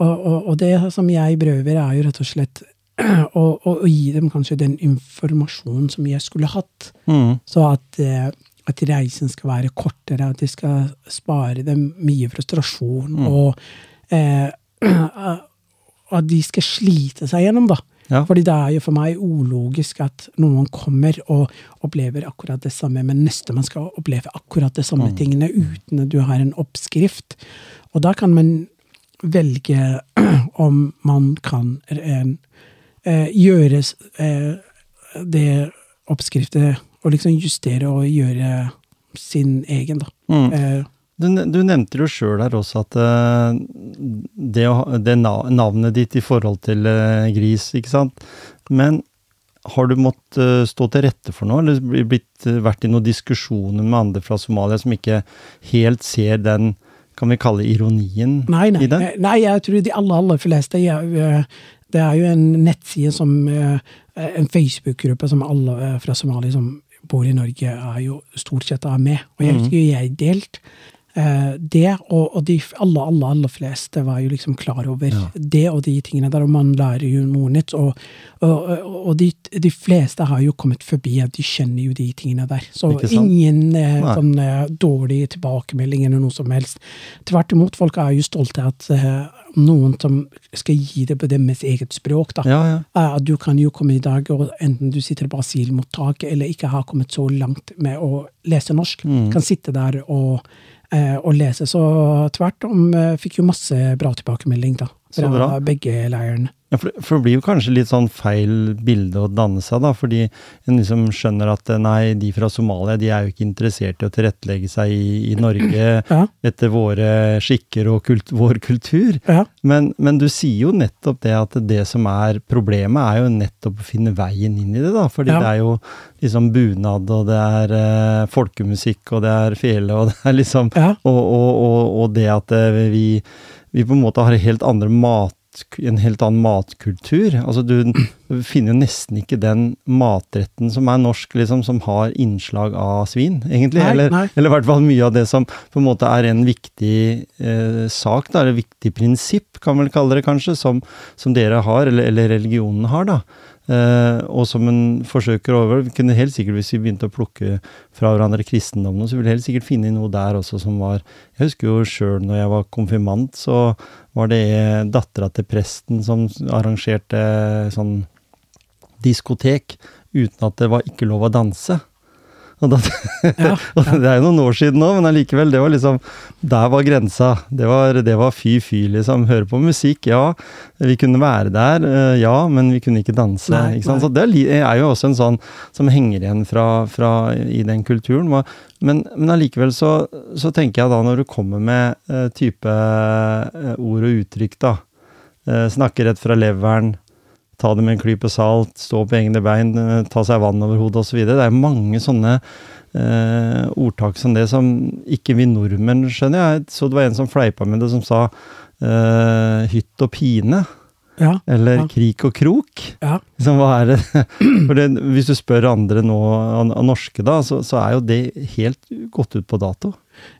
og, og, og det som jeg prøver, er jo rett og slett å, og, og, gi dem kanskje den informasjonen som jeg skulle hatt. Mm. Så at, eh, at reisen skal være kortere, at de skal spare dem mye frustrasjon, og eh, at de skal slite seg gjennom, da. Ja. Fordi det er jo for meg ulogisk at noen kommer og opplever akkurat det samme, men neste man skal oppleve akkurat de samme tingene uten at du har en oppskrift. Og da kan man velge om man kan eh, eh, gjøre eh, det oppskriftet og liksom justere og gjøre sin egen, da. Mm. Eh, Du, du nevnte jo sjøl her også at eh, det, det navnet ditt i forhold til eh, gris, ikke sant. Men har du måttet eh, stå til rette for noe, eller bli- blitt, vært i noen diskusjoner med andre fra Somalia som ikke helt ser den, kan vi kalle ironien Nei, nei. i det? Nei, jeg tror de aller, aller fleste jeg, Det er jo en nettside som eh, En Facebook-gruppe som alle eh, fra Somalia som bor i Norge, er jo stort sett er med. Og jeg Mhm. husker jo jeg delt det, og, og de aller, aller, aller fleste var jo liksom klar over Ja. det og de tingene der, og man lærer jo noe nytt. Og, og, og de, de fleste har jo kommet forbi de kjenner jo de tingene der. Så ingen eh, sånn eh, dårlig tilbakemelding eller noe som helst. Tvert imot, folk er jo stolte av at eh, noen som skal gi det på deres eget språk, da. Ja, ja. Eh, du kan jo komme i dag, og enten du sitter på asylmottak eller ikke har kommet så langt med å lese norsk, Mm. kan sitte der og, eh, og lese. Så tvert om eh, fikk jo masse bra tilbakemelding, da. Fra begge leirene. Ja, for, for det blir jo kanskje litt sånn feil bilde å danne seg, da, fordi en liksom skjønner at eh, nei, de fra Somalia de er jo ikke interessert i å tilrettelegge seg i, i Norge Ja. etter våre skikker og kult, vår kultur. Ja. Men, men du sier jo nettopp det at det som er problemet, er jo nettopp å finne veien inn i det, da. Fordi Ja. det er jo liksom bunad, og det er eh, folkemusikk, og det er fele, og det er liksom og, og, og, og det at eh, vi, vi på en måte har helt andre mat, en helt annen matkultur. Altså du finner jo nesten ikke den matretten som er norsk, liksom, som har innslag av svin, egentlig. Nei, eller, nei. eller i hvert fall mye av det som på en måte er en viktig eh, sak, da, eller viktig prinsipp, kan man vel kalle det kanskje, som, som dere har, eller, eller religionen har, da. Eh, og som en forsøker over Vi kunne helt sikkert, hvis vi begynte å plukke fra hverandre kristendommen, så ville vi helt sikkert finne noe der også som var Jeg husker jo sjøl når jeg var konfirmant, så var det dattera til presten som arrangerte sånn diskotek uten at det var ikke lov å danse. Og, da, Ja, og det er jo noen år siden nå, men allikevel, det var liksom Der var grensa. Det var, det var fy-fy, liksom. Høre på musikk, ja. Vi kunne være der, eh, ja, men vi kunne ikke danse. Nei, ikke sant? Så det er jo også en sånn som henger igjen fra, fra i den kulturen. Men, men allikevel så, så tenker jeg da, når du kommer med eh, type eh, ord og uttrykk, da. Snakke rett fra leveren, ta det med en klype salt, stå på egne bein, eh, ta seg vann over hodet osv. Det er mange sånne eh, ordtak som det som ikke vi nordmenn skjønner. Jeg så det var en som fleipa med det, som sa eh, hytt og pine. Ja. Eller Ja. krik og krok. Ja. Liksom, hva er det? For det, Hvis du spør andre nå, av, norske, da, så, så er jo det helt gått ut på dato.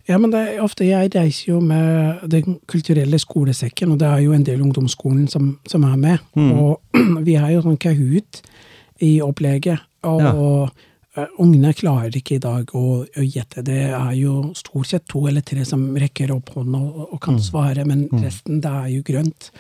Ja, men det er ofte jeg reiser jo med den kulturelle skolesekken, og det er jo en del ungdomsskolen som, som er med. Mm. Og vi har jo sånn Kahoot i opplegget, og Ja. eh, ungene klarer ikke i dag å, å gjette. Det er jo stort sett to eller tre som rekker opp hånda og, og Mm. kan svare, men resten det er jo grønt.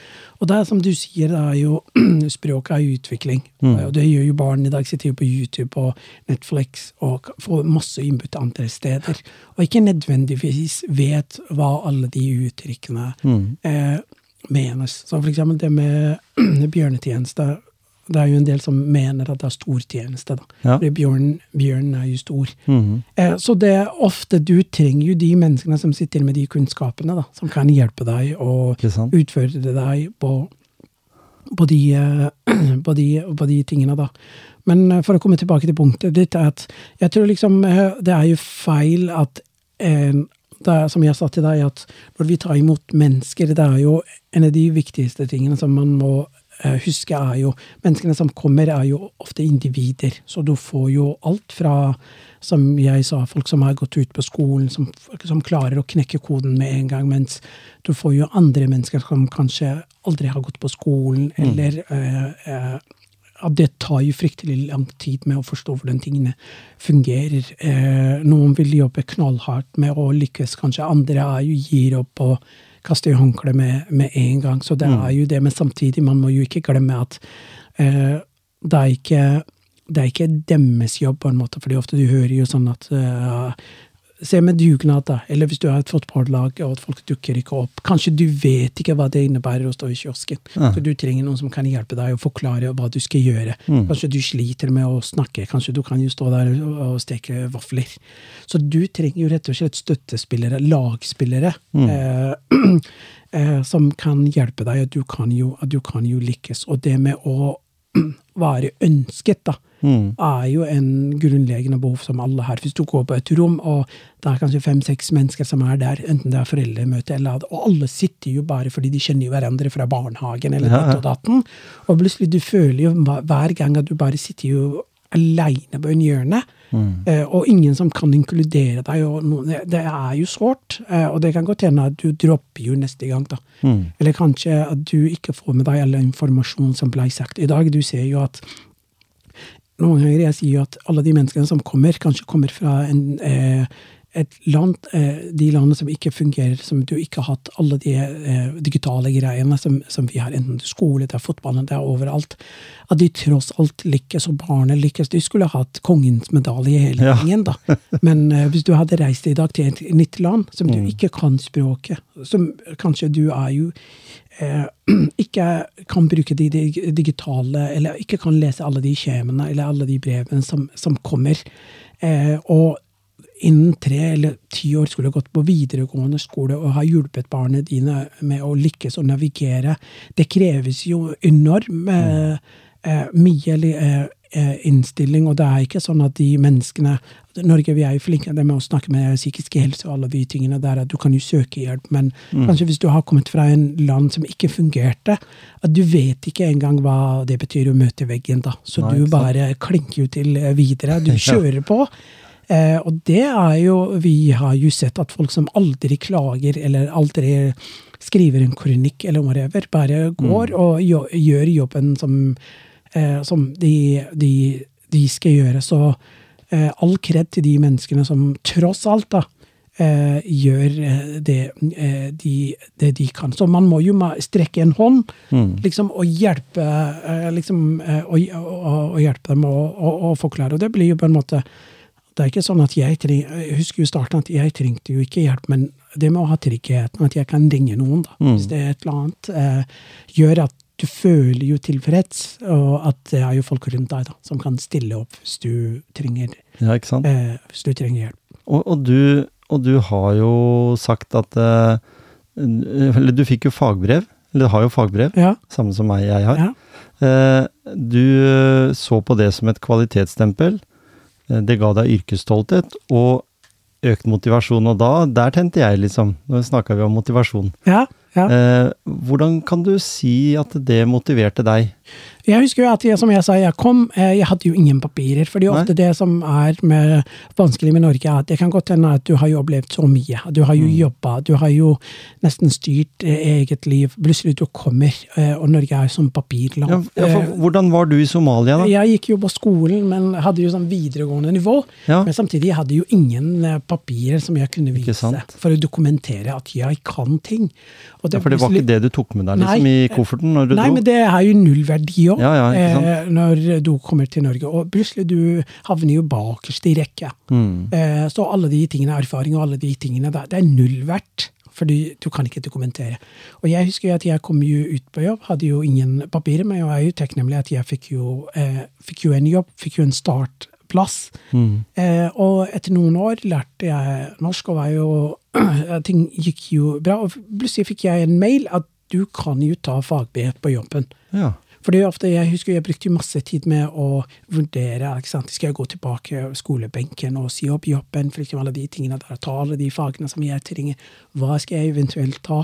Og det er som du sier, det er jo språket er utvikling. Mm. Og det gjør jo barn i dag. Sitter jo på YouTube og Netflix og får masse input andre steder. Og ikke nødvendigvis vet hva alle de uttrykkene Mm. eh, menes. Så for eksempel det med bjørnetjeneste. Det er jo en del som mener at det er stortjeneste. da. Ja. Fordi bjørnen, bjørn er jo stor. Mhm. Eh, så det er ofte du trenger jo de menneskene som sitter med de kunnskapene, da, som kan hjelpe deg og utføre deg på på de, eh, på, de, på de tingene, da. Men eh, for å komme tilbake til punktet ditt, er at jeg tror liksom eh, det er jo feil at eh, er, Som jeg sa til deg, at når vi tar imot mennesker, det er jo en av de viktigste tingene som man må eh, huske, er jo Menneskene som kommer, er jo ofte individer. Så du får jo alt fra som jeg sa, folk som har gått ut på skolen, som, som klarer å knekke koden med en gang, mens du får jo andre mennesker som kanskje aldri har gått på skolen, eller eh, eh, at det tar jo fryktelig lang tid med å forstå hvordan tingene fungerer. Eh, noen vil jobbe knallhardt med å lykkes, kanskje andre er jo gir opp og kaster i håndkleet med, med en gang. Så det er jo det, men samtidig, man må jo ikke glemme at eh, det er ikke det er ikke deres jobb, på en måte, fordi ofte du hører jo sånn at eh, Se med dugnad, da. Eller hvis du har et fotballag og at folk dukker ikke opp. Kanskje du vet ikke hva det innebærer å stå i kiosken. Ja. Så du trenger noen som kan hjelpe deg å forklare hva du skal gjøre. Kanskje du sliter med å snakke. Kanskje du kan jo stå der og og steke vafler. Så du trenger jo rett og slett støttespillere, lagspillere, eh, eh, som kan hjelpe deg. At du kan jo, at du kan jo lykkes. Og det med å være ønsket, da, er jo en grunnleggende behov som alle har. Hvis du går på et rom, og det er kanskje fem-seks mennesker som er der, enten det er foreldremøte eller Og alle sitter jo bare fordi de kjenner jo hverandre fra barnehagen eller Ja, ja. og datten. Og plutselig du føler jo hver gang at du bare sitter jo aleine på en hjørne, eh, og ingen som kan inkludere deg. Og det, er jo sårt, eh, og det kan godt hende at du dropper jo neste gang, da. Eller kanskje at du ikke får med deg all informasjon som ble sagt. I dag, du ser jo at noen ganger jeg sier jo at alle de menneskene som kommer, kanskje kommer fra en, eh, land, eh, de landene som ikke fungerer, som du ikke har hatt alle de eh, digitale greiene som, som vi har, enten skole, det er fotballen, det er overalt, at de tross alt lykkes, og barnet lykkes. De skulle hatt kongens medalje hele Ja. da. Men eh, hvis du hadde reist i dag til et nytt land, som du ikke kan språket, som kanskje du er jo eh, ikke kan bruke de, de digitale, eller ikke kan lese alle de skjemaene eller alle de brevene som, som kommer. Eh, og innen tre eller ti år skulle gått på videregående skole og ha hjulpet barna dine med å lykkes og navigere. Det kreves jo enorm eh, eh, mye eh, eh, innstilling, og det er ikke sånn at de menneskene Norge vi er jo flinke med å snakke med psykisk helse og alle de tingene der, at du kan jo søke hjelp, men kanskje hvis du har kommet fra en land som ikke fungerte, at du vet ikke engang hva det betyr å møte veggen, da. Så Nei, du bare klinker jo til eh, videre. Du kjører på. Eh, og det er jo Vi har jo sett at folk som aldri klager, eller aldri skriver en kronikk eller whatever, bare går og jo, gjør jobben som, eh, som de, de, de skal gjøre. Så eh, all kred til de menneskene som tross alt da, eh, gjør eh, det, eh, de, det de kan. Så man må jo strekke en hånd liksom, og hjelpe eh, liksom, eh, og, og, og hjelpe dem å og, og forklare. Og det blir jo på en måte det er ikke sånn at jeg, treng, jeg husker jo starten at jeg trengte jo ikke hjelp, men det med å ha tryggheten, at jeg kan ringe noen, da, hvis det er et eller annet, eh, gjør at du føler jo tilfreds, og at det er jo folk rundt deg da, som kan stille opp hvis du trenger, Ja, eh, hvis du trenger hjelp. Og, og, du, og du har jo sagt at eh, Eller du fikk jo fagbrev. Eller du har jo fagbrev, Ja, samme som meg jeg har. ja, Eh, du så på det som et kvalitetsstempel. Eh, Det ga deg yrkesstolthet og økt motivasjon, og da, der tente jeg, liksom. Nå snakka vi om motivasjon. ja, ja. Eh, hvordan kan du si at det motiverte deg? Jeg husker jo at jeg, som jeg sa, jeg kom, eh, jeg hadde jo ingen papirer. For det er ofte det som er med, vanskelig med Norge, er at det kan godt hende at du har jo opplevd så mye. Du har jo Mm. jobba, du har jo nesten styrt eh, eget liv. Plutselig du kommer, eh, og Norge er som papirland. Ja, for, hvordan var du i Somalia, da? Jeg gikk jo på skolen, men hadde jo sånn videregående nivå. Ja. Men samtidig hadde jeg jo ingen papirer som jeg kunne vise for å dokumentere at jeg kan ting. Og Ja, for det var ikke det du tok med deg liksom, Nei. i kofferten Nei, dro? men det er jo nullverdi òg, Ja, ja, eh, når du kommer til Norge. Og plutselig du havner jo bakerst i rekke. Mm. Eh, så alle de tingene, erfaring og alle de tingene, det, det er null verdt. Fordi du kan ikke dokumentere. Og jeg husker jo at jeg kom jo ut på jobb, hadde jo ingen papirer, men jeg er jo takknemlig at jeg fikk jo, eh, fikk jo en jobb, fikk jo en startplass. Mm. Eh, og etter noen år lærte jeg norsk, og var jo, ting gikk jo bra. Og plutselig fikk jeg en mail at du kan jo ta fagbrev på jobben. Ja. Fordi ofte, Jeg husker jeg brukte masse tid med å vurdere ikke sant? Skal jeg gå tilbake skolebenken og si opp jobben, for eksempel alle de tingene der, ta alle de fagene som jeg trenger. Hva skal jeg eventuelt ta?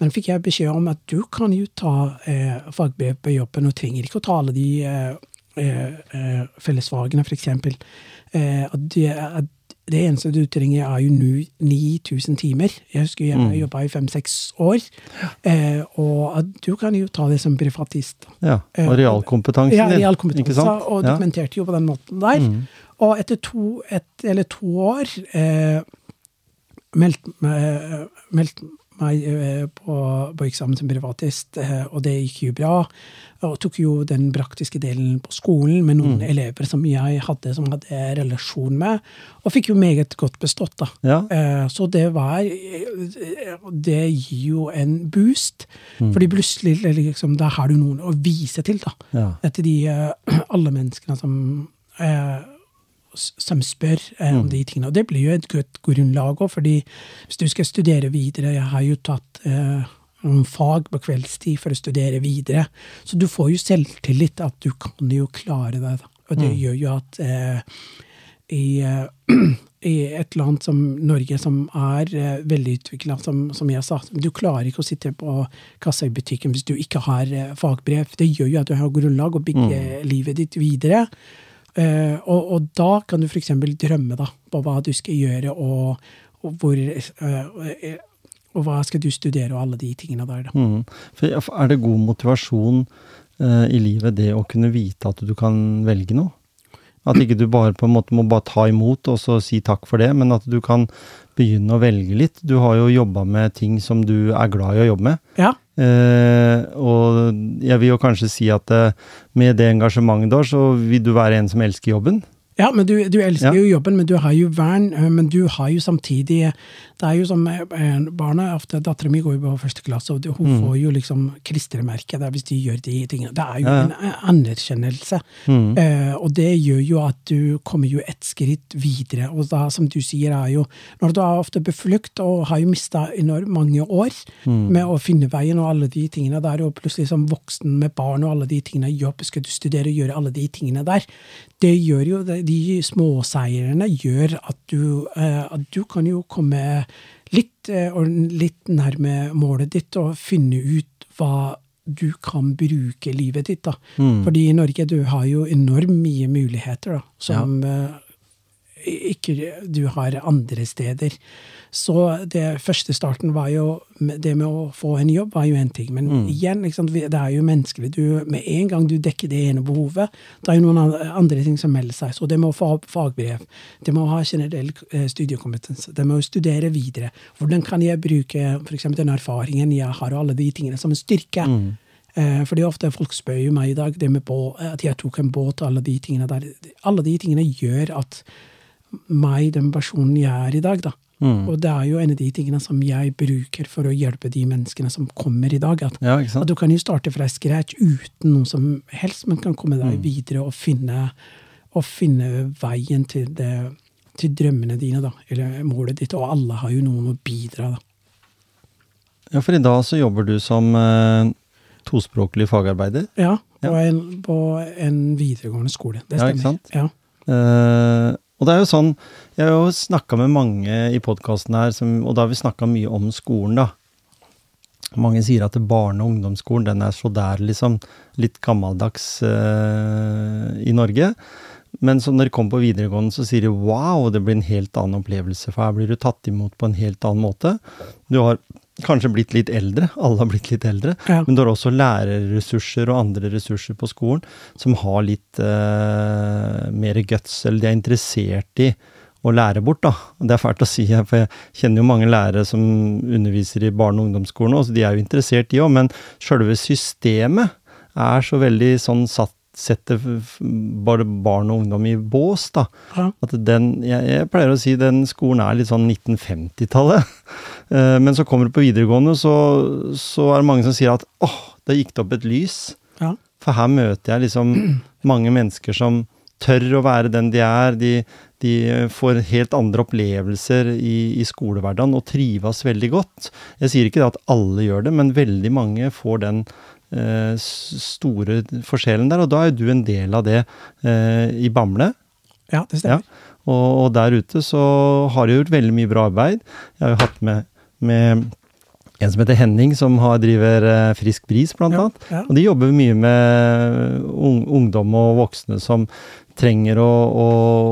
Men fikk jeg beskjed om at du kan jo ta eh, fagbrev på jobben, og trenger ikke å ta alle de eh, eh, eh, fellesfagene, for eksempel. Eh, at det, at det eneste du trenger, er jo 9000 timer. Jeg husker jeg Mm. jobba i fem-seks år. Eh, og du kan jo ta det som privatist. ja. Eh, Og realkompetansen Ja, din. Ikke realkompetanse, og dokumenterte jo på den måten der. Mm. Og etter to, et, eller to år eh, meldte meg, meldt meg eh, på, på eksamen som privatist, eh, og det gikk jo bra. Og tok jo den praktiske delen på skolen med noen elever som jeg hadde som hadde relasjon med, og fikk jo meget godt bestått, da. Ja. Eh, Så det var Det gir jo en boost. Fordi plutselig liksom, da har du noen å vise til, da. Ja. Etter de alle menneskene som, som spør eh, om de tingene. Og det blir jo et godt grunnlag òg, fordi hvis du skal studere videre Jeg har jo tatt eh, fag på kveldstid for å studere videre. Så du får jo selvtillit at du kan jo klare det. Og det gjør jo at eh, i, eh, i et land som Norge, som er eh, veldig utvikla, som, som jeg sa Du klarer ikke å sitte på kassa i butikken hvis du ikke har eh, fagbrev. Det gjør jo at du har grunnlag å bygge livet ditt videre. Eh, og, og da kan du f.eks. drømme da, på hva du skal gjøre, og, og hvor uh, og hva skal du studere, og alle de tingene der. da. Mm. Er det god motivasjon uh, i livet det å kunne vite at du kan velge noe? At ikke du bare på en måte må bare ta imot og så si takk for det, men at du kan begynne å velge litt. Du har jo jobba med ting som du er glad i å jobbe med. Ja, Eh, og jeg vil jo kanskje si at eh, med det engasjementet du har, så vil du være en som elsker jobben. Ja men du, du elsker Ja. jo jobben, men du har jo vern. eh, Men du har jo samtidig Det er jo som eh, barna ofte Dattera mi går jo på første klasse, og hun hun får jo liksom klistremerke der hvis de gjør de tingene. Det er jo Ja, ja. en eh, anerkjennelse. Mm. Eh, og det gjør jo at du kommer jo et skritt videre. Og da, som du sier, er jo Når du er ofte beflukt og har jo mista enormt mange år med å finne veien og alle de tingene der, og plutselig som voksen med barn og alle de tingene, jobb, skal du studere og gjøre alle de tingene der, det gjør jo De småseirene gjør at du, eh, at du kan jo komme litt, eh, litt nærme målet ditt og finne ut hva du kan bruke livet ditt. da. Fordi i Norge du har jo enormt mye muligheter da, som eh, ikke du har andre steder. Så det første starten var jo Det med å få en jobb var jo en ting. Men igjen, liksom, det er jo menneskelig. Du, med en gang du dekker det ene behovet, det er jo noen andre ting som melder seg. Så det med å få fagbrev, det med å ha generell eh, studiekompetanse, det med å studere videre. Hvordan kan jeg bruke f.eks. den erfaringen jeg har, og alle de tingene som en styrke? Mm. fordi ofte folk spør jo meg i dag det med bå, at jeg tok en båt og alle de tingene der. Alle de tingene gjør at meg, den personen jeg er i dag, da. Og det er jo en av de tingene som jeg bruker for å hjelpe de menneskene som kommer i dag. At, Ja, at du kan jo starte fra scratch uten noe som helst, men kan komme deg Mm. videre og finne, og finne veien til, det, til drømmene dine, da. Eller målet ditt. Og alle har jo noen å bidra, da. Ja, for i dag så jobber du som eh, tospråklig fagarbeider. Ja, på, Ja. En, på en videregående skole. Det Ja, stemmer. ikke sant? Ja. Eh, og det er jo sånn, jeg har jo snakka med mange i podkasten her, som, og da har vi snakka mye om skolen, da. Mange sier at barne- og ungdomsskolen den er så der, liksom. Litt gammeldags uh, i Norge. Men så når de kommer på videregående, så sier de wow, det blir en helt annen opplevelse. For her blir du tatt imot på en helt annen måte. Du har kanskje blitt litt eldre, alle har blitt litt eldre. Ja. Men du har også lærerressurser og andre ressurser på skolen som har litt eh, mer guts, eller de er interessert i å lære bort, da. Det er fælt å si, for jeg kjenner jo mange lærere som underviser i barne- og ungdomsskolen, og så de er jo interessert, de òg, men sjølve systemet er så veldig sånn satt setter bare barn og ungdom i bås, da. Ja. At den, jeg, jeg pleier å si den skolen er litt sånn 1950-tallet. Eh, Men så kommer du på videregående, så, så er det mange som sier at åh, det gikk det opp et lys. Ja. For her møter jeg liksom mange mennesker som tør å være den de er. De, de får helt andre opplevelser i, i skolehverdagen og trives veldig godt. Jeg sier ikke at alle gjør det, men veldig mange får den store forskjellen der. Og da er du en del av det eh, i Bamble. Ja, det stemmer. Og, og der ute så har de gjort veldig mye bra arbeid. Jeg har jo hatt med, med en som heter Henning, som har, driver eh, Frisk Bris, blant Ja, annet. ja. Og de jobber mye med ungdom og voksne som trenger å, å,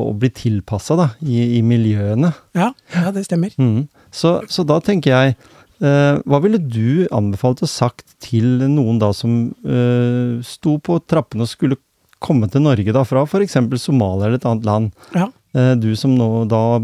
å bli tilpassa i, i miljøene. Ja, ja, det stemmer. Mm. Så, så da tenker jeg eh, Hva ville du anbefalt og sagt til noen da som eh, sto på trappene og skulle komme til Norge da fra f.eks. Somalia eller et annet land? Ja, Eh, Du som nå da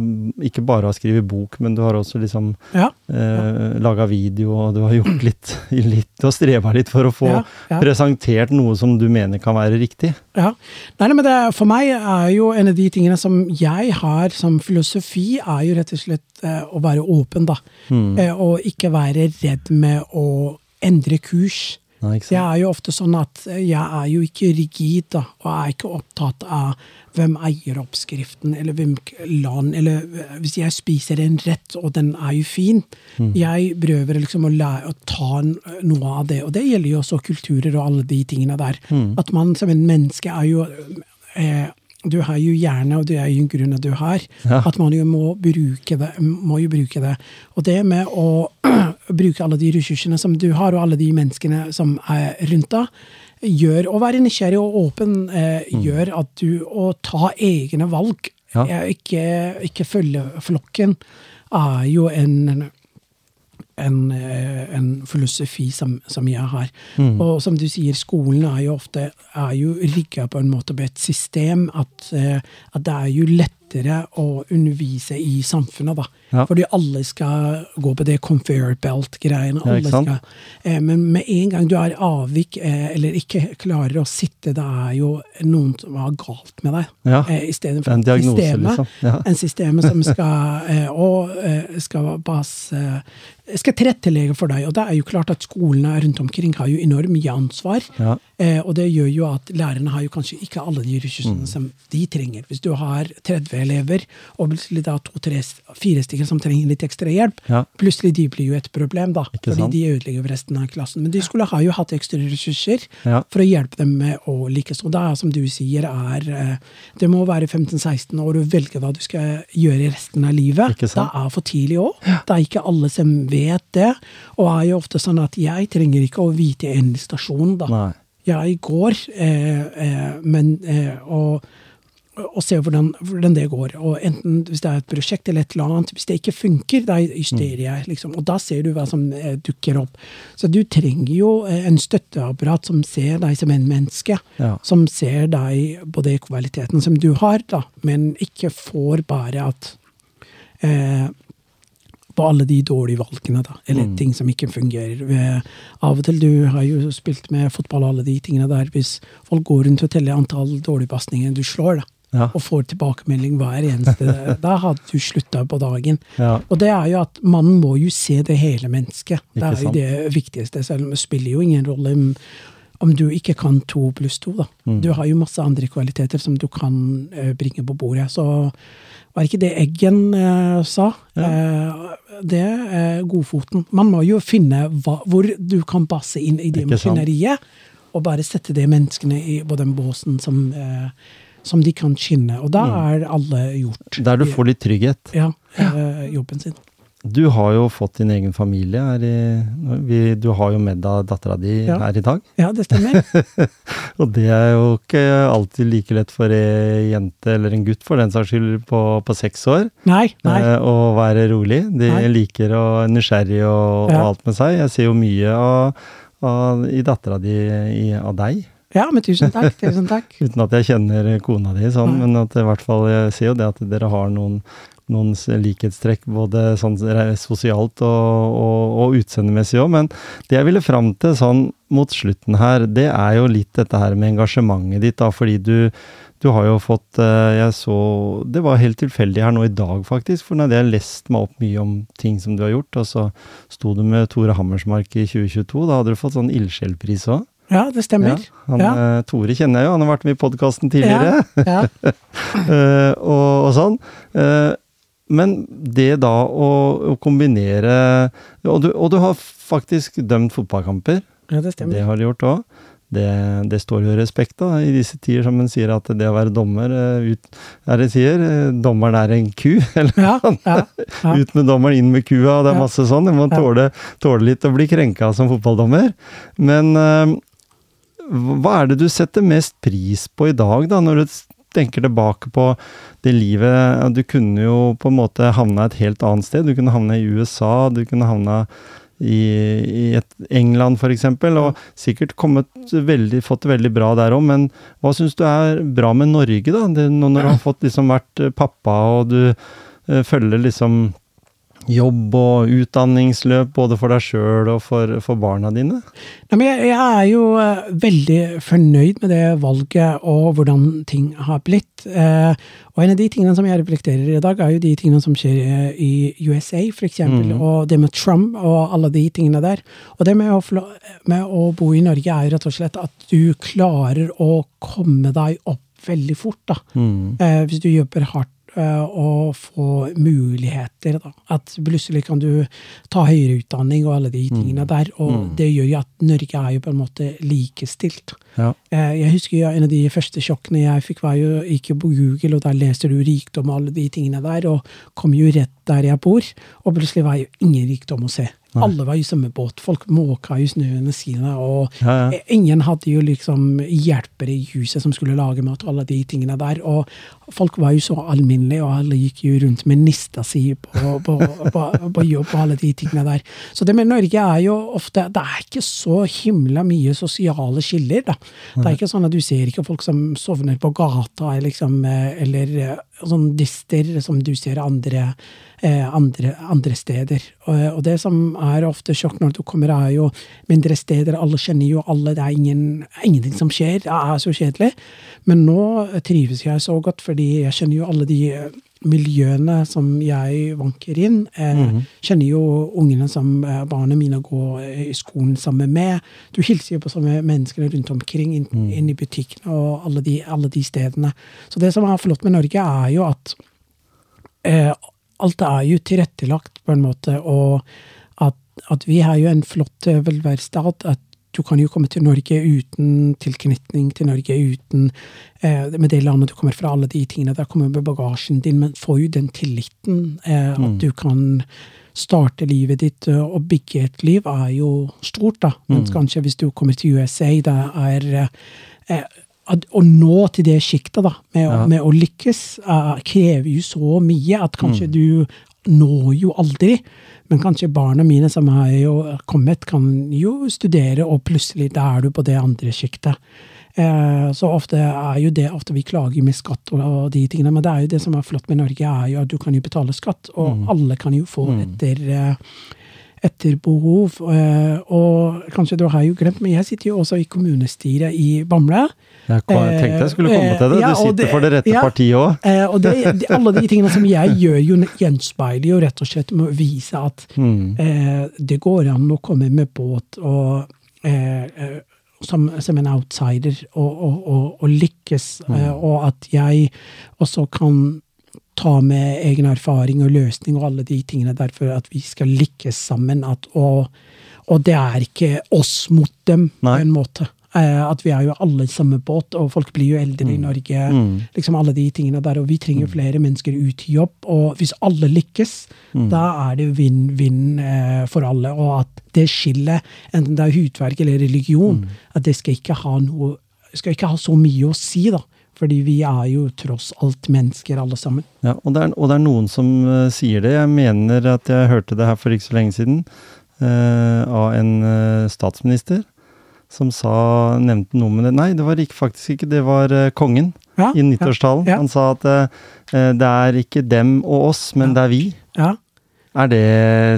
ikke bare har skrevet bok, men du har også liksom ja, eh, laga video, og du har gjort litt, litt og streva litt for å få ja. ja. presentert noe som du mener kan være riktig. Ja. Nei, nei, men det, for meg er jo en av de tingene som jeg har som filosofi, er jo rett og slett eh, å være åpen, da. Mm. Eh, og ikke være redd med å endre kurs. Nei, Jeg er jo ofte sånn at eh, jeg er jo ikke rigid, da, og er ikke opptatt av hvem eier oppskriften, eller hvem land, eller eh, hvis jeg spiser en rett, og den er jo fin. Mm. Jeg prøver liksom å, lære, å ta noe av det, og det gjelder jo også kulturer og alle de tingene der. Mm. At man som en menneske er jo eh, Du har jo hjerne, og det er jo en grunn at du har. Ja. At man jo må bruke det. Må jo bruke det. Og det med å bruke alle de ressursene som du har, og alle de menneskene som er rundt deg, gjør å være nysgjerrig og åpen. Eh, gjør at du å ta egne valg, Ja. ikke, ikke følge flokken, er jo en en, eh, en filosofi som, som jeg har. Og som du sier, skolen er jo ofte er rigga på en måte på et system at, eh, at det er jo lettere å undervise i samfunnet, da. Ja. Fordi alle skal gå på det confair belt-greiene. Ja, alle sant? skal, eh, men med en gang du er avvik, eh, eller ikke klarer å sitte, det er jo noen som har galt med deg. Ja. Eh, Istedenfor en diagnose, systemet, liksom. Ja. en system som skal, eh, og, eh, skal, bas, eh, skal tilrettelegge for deg. Og det er jo klart at skolene rundt omkring har jo enormt mye ansvar. Ja. Eh, og det gjør jo at lærerne har jo kanskje ikke alle de ressursene Mm. som de trenger. Hvis du har 30 elever, og plutselig da to-tre, fire stykker som trenger litt ekstra hjelp, Ja. plutselig de blir jo et problem, da. Ikke fordi sant? de ødelegger resten av klassen. Men de skulle ha jo hatt ekstra ressurser Ja. for å hjelpe dem med å lykkes. Og da, som du sier, er eh, Det må være 15-16 år og velge hva du skal gjøre resten av livet. Det er for tidlig òg. Det er ikke alle som vet det. Og er jo ofte sånn at jeg trenger ikke å vite en stasjon, da. Nei. Jeg går, eh, eh, men eh, og, og ser hvordan, hvordan det går. Og enten hvis det er et prosjekt eller et eller annet. Hvis det ikke funker, da justerer jeg. liksom. Og da ser du hva som eh, dukker opp. Så du trenger jo eh, en støtteapparat som ser deg som en menneske. Ja. Som ser deg på den kvaliteten som du har, da, men ikke får bare at eh, på alle de dårlige valgene, da. Eller Mm. ting som ikke fungerer. Av og til, du har jo spilt med fotball og alle de tingene der. Hvis folk går rundt og teller antall dårlige pasninger du slår, da, Ja. og får tilbakemelding hver eneste, da hadde du slutta på dagen. Ja. Og det er jo at man må jo se det hele mennesket. Det er jo det viktigste. Selv om det spiller jo ingen rolle om, du ikke kan to pluss to, da. Mm. Du har jo masse andre kvaliteter som du kan eh, bringe på bordet. Så var ikke det Eggen eh, sa? Eh, det er godfoten. Man må jo finne hva, hvor du kan passe inn i det maskineriet, og bare sette de menneskene i, på den båsen som, eh, som de kan skinne. Og da er alle gjort. Der du får litt trygghet. Ja, eh, jobben sin. Du har jo fått din egen familie her i vi, Du har jo med deg dattera di Ja. her i dag. Ja, det stemmer. Og det er jo ikke alltid like lett for ei jente, eller en gutt for den saks skyld, på, på seks år. Nei, nei. eh, å være rolig. De Nei. liker å nysgjerrig og, og alt med seg. Jeg ser jo mye av, av, i dattera di i, av deg. Ja, men tusen takk. Tusen takk. Uten at jeg kjenner kona di sånn, men at i hvert fall jeg ser jo det at dere har noen, noen likhetstrekk både sånn sosialt og, og, og utseendemessig òg. Men det jeg ville fram til sånn mot slutten her, det er jo litt dette her med engasjementet ditt, da, fordi du du har jo fått eh, Jeg så Det var helt tilfeldig her nå i dag, faktisk. For jeg lest meg opp mye om ting som du har gjort, og så sto du med Tore Hammersmark i 2022. Da hadde du fått sånn ildsjelpris òg. Ja, det stemmer. han, Ja. eh, Tore kjenner jeg jo, han har vært med i podkasten tidligere. Ja, ja. Eh, og, og sånn. Men det da å, å kombinere og du, og du har faktisk dømt fotballkamper. ja, det stemmer. Det har du gjort òg. Det, det står jo respekt da, i disse tider som en sier at det å være dommer eh, ut, er det sier, eh, Dommeren er en ku. Eller Ja, ja, ja. ut med dommeren, inn med kua. og Det er masse sånn. Du må tåle, tåle litt å bli krenka som fotballdommer. Men eh, hva er det du setter mest pris på i dag, da, når du tenker tilbake på det livet Du kunne jo på en måte havna et helt annet sted. Du kunne havna i USA, du kunne havna i, i et England f.eks., og sikkert kommet veldig, fått det veldig bra der òg, men hva syns du er bra med Norge, da? Det, når du har fått liksom vært pappa, og du eh, følger liksom jobb og utdanningsløp både for deg sjøl og for, for barna dine? Nei, men jeg, jeg er jo eh, veldig fornøyd med det valget og hvordan ting har blitt. Eh, og en av de tingene som jeg reflekterer i dag, er jo de tingene som skjer eh, i USA, eksempel, Mhm. og det med Trump og alle de tingene der. Og det med å, med å bo i Norge er jo rett og slett at du klarer å komme deg opp veldig fort, da. Mm. Eh, hvis du jobber hardt eh, få muligheter. Da. At plutselig kan du ta høyere utdanning og alle de tingene der. Og det gjør jo at Norge er jo på en måte likestilt. Ja. Eh, jeg husker en av de første sjokkene jeg fikk, var jo ikke på Google, og der leser du rikdom og alle de tingene der, og kom jo rett der jeg bor. Og plutselig var jo ingen rikdom å se. Alle var i samme båt. Folk måka jo snøene sine, og Ja, ja. eh, ingen hadde jo liksom hjelpere i huset som skulle lage mat og alle de tingene der. Og folk var jo så alminnelige, og alle gikk jo rundt med nista si på, på, på, på jobb og alle de tingene der. Så det med Norge er jo ofte Det er ikke så himla mye sosiale skiller, da. Det er ikke sånn at du ser ikke folk som sovner på gata, liksom, eh, eller eh, sånn dister som du ser andre eh, andre, andre steder. Og, og det som er ofte sjokk når du kommer, er jo mindre steder. Alle kjenner jo alle, det er ingen, ingenting som skjer. Det er så kjedelig. Men nå trives jeg så godt, fordi jeg kjenner jo alle de miljøene som jeg vanker inn. Eh, Kjenner jo ungene som eh, barna mine går eh, i skolen sammen med. Du hilser jo på samme mennesker rundt omkring, inn, inn i butikkene og alle de, alle de stedene. Så det som er flott med Norge, er jo at eh, alt er jo tilrettelagt på en måte, og at, at vi har jo en flott velferdsstat. At du kan jo komme til Norge uten tilknytning til Norge, uten eh, med det landet du kommer fra, alle de tingene der kommer med bagasjen din, men får jo den tilliten eh, at du kan starte livet ditt eh, og bygge et liv, er jo stort, da. Mens kanskje hvis du kommer til USA, det er eh, at å nå til det sjiktet da, med, Ja. med å lykkes, eh, krever jo så mye at kanskje du når jo aldri. Men kanskje barna mine som har jo kommet, kan jo studere, og plutselig da er du på det andre sjiktet. Eh, så ofte er jo det ofte vi klager med skatt og, og de tingene, men det er jo det som er flott med Norge, er jo at du kan jo betale skatt, og alle kan jo få etter eh, etter behov. eh, Og kanskje du har jo glemt, men jeg sitter jo også i kommunestyret i Bamble. Jeg tenkte jeg skulle komme til det. Eh, Du sitter det- for det rette ja. partiet òg. Eh, og det, alle de tingene som jeg gjør, jo gjenspeiler jo rett og slett med å vise at Mm. eh, det går an å komme med båt og eh, eh, som, som en outsider og, og, og, og lykkes, mm. og at jeg også kan ta med egen erfaring og løsning og alle de tingene der for at vi skal lykkes sammen. At, og, og det er ikke oss mot dem, Nei. på en måte. Eh, at vi er jo alle i samme båt, og folk blir jo eldre i Norge. Mm. liksom Alle de tingene der, og vi trenger flere mennesker ut i jobb. Og hvis alle lykkes, Mm. da er det vinn-vinn eh, for alle. Og at det skillet, enten det er hudverk eller religion, Mm. at det skal ikke ha noe skal ikke ha så mye å si, da. Fordi vi er jo tross alt mennesker, alle sammen. Ja, og, det er, og det er noen som eh, sier det. Jeg mener at jeg hørte det her for ikke så lenge siden eh, av en eh, statsminister som sa, nevnte noe med det. Nei, det var ikke, faktisk ikke, det var kongen Ja, i nyttårstalen. Ja. Han sa at det er ikke dem og oss, men det er vi. Ja. Er det,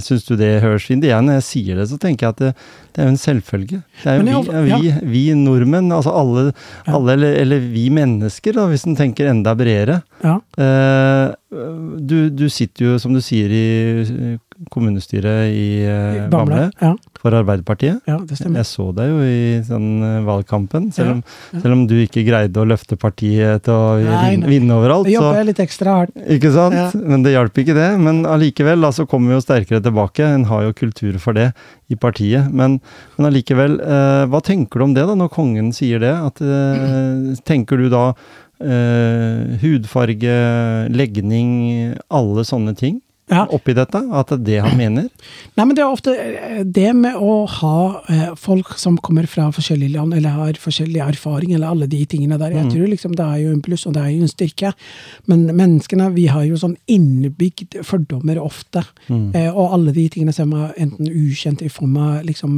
Syns du det høres? Igjen, når jeg sier det, så tenker jeg at det, det er jo en selvfølge. Det er jo jeg, vi, jeg- vi, vi nordmenn, altså alle, alle eller, eller vi mennesker, da, hvis en tenker enda bredere. ja. Eh, du, du sitter jo, som du sier, i kommunestyret i eh, Bamble. Bamble Ja, for Arbeiderpartiet. ja, det stemmer. Jeg så deg jo i sånn eh, valgkampen, selv om, ja. selv om du ikke greide å løfte partiet til å Nei, nei. vinne overalt. Jeg Så, jobber litt ekstra hardt. ikke sant? Ja. Men det hjalp ikke det. Men allikevel, da, så kommer vi jo sterkere tilbake. En har jo kultur for det i partiet. Men, men allikevel, eh, hva tenker du om det, da, når kongen sier det? At, eh, tenker du da eh, hudfarge, legning, alle sånne ting Ja. oppi dette? At det er det han mener? Nei, men det er ofte eh, det med å ha eh, folk som kommer fra forskjellige land, eller har forskjellig erfaring, eller alle de tingene der. Jeg tror liksom det er jo en pluss, og det er jo en styrke. Men menneskene, vi har jo sånn innebygd fordommer ofte. Eh, og alle de tingene som er enten ukjent i form av liksom,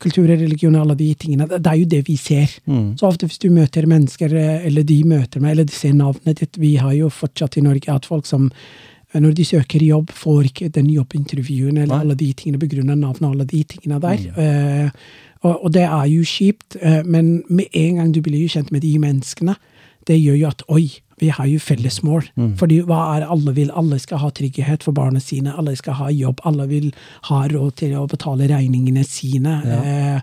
kultur religion, alle de tingene, det er jo det vi ser. Så ofte hvis du møter mennesker, eller de møter meg, eller de ser navnet ditt Vi har jo fortsatt i Norge at folk som når de søker jobb, får ikke den jobbintervjuen eller Nei. alle de tingene på grunn av navn og alle de tingene der. Eh, og, og det er jo kjipt, eh, men med en gang du blir jo kjent med de menneskene, det gjør jo at oi, vi har jo felles mål. Fordi hva er alle vil? Alle skal ha trygghet for barna sine, alle skal ha jobb, alle vil ha råd til å betale regningene sine. Eh,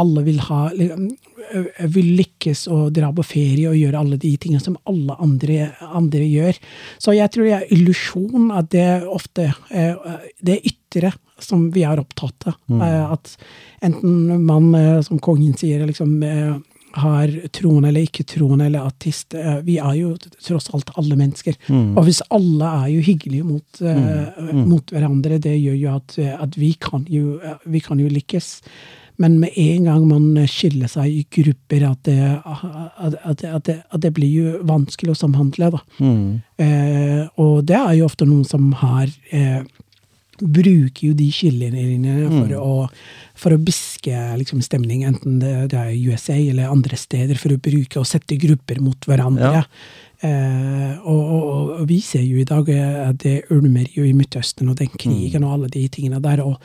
alle vil ha eh, vil lykkes og dra på ferie og gjøre alle de tingene som alle andre, andre gjør. Så jeg tror det er illusjon at det ofte eh, det ytre som vi er opptatt av. Mm. At enten man, eh, som kongen sier, liksom eh, har troende eller ikke troende eller artist. eh, Vi er jo tross alt alle mennesker. Og hvis alle er jo hyggelige mot, mm. mot hverandre, det gjør jo at, eh, at vi, kan jo, eh, vi kan jo lykkes. Men med en gang man skiller seg i grupper, at det, at, at, det, at det blir jo vanskelig å samhandle. da. Eh, og det er jo ofte noen som har eh, Bruker jo de skillelinjene for, å, for å biske liksom, stemning, enten det, det er USA eller andre steder, for å bruke og sette grupper mot hverandre. Ja. Eh, og, og, og vi ser jo i dag eh, at det ulmer jo i Midtøsten og den krigen og alle de tingene der. Og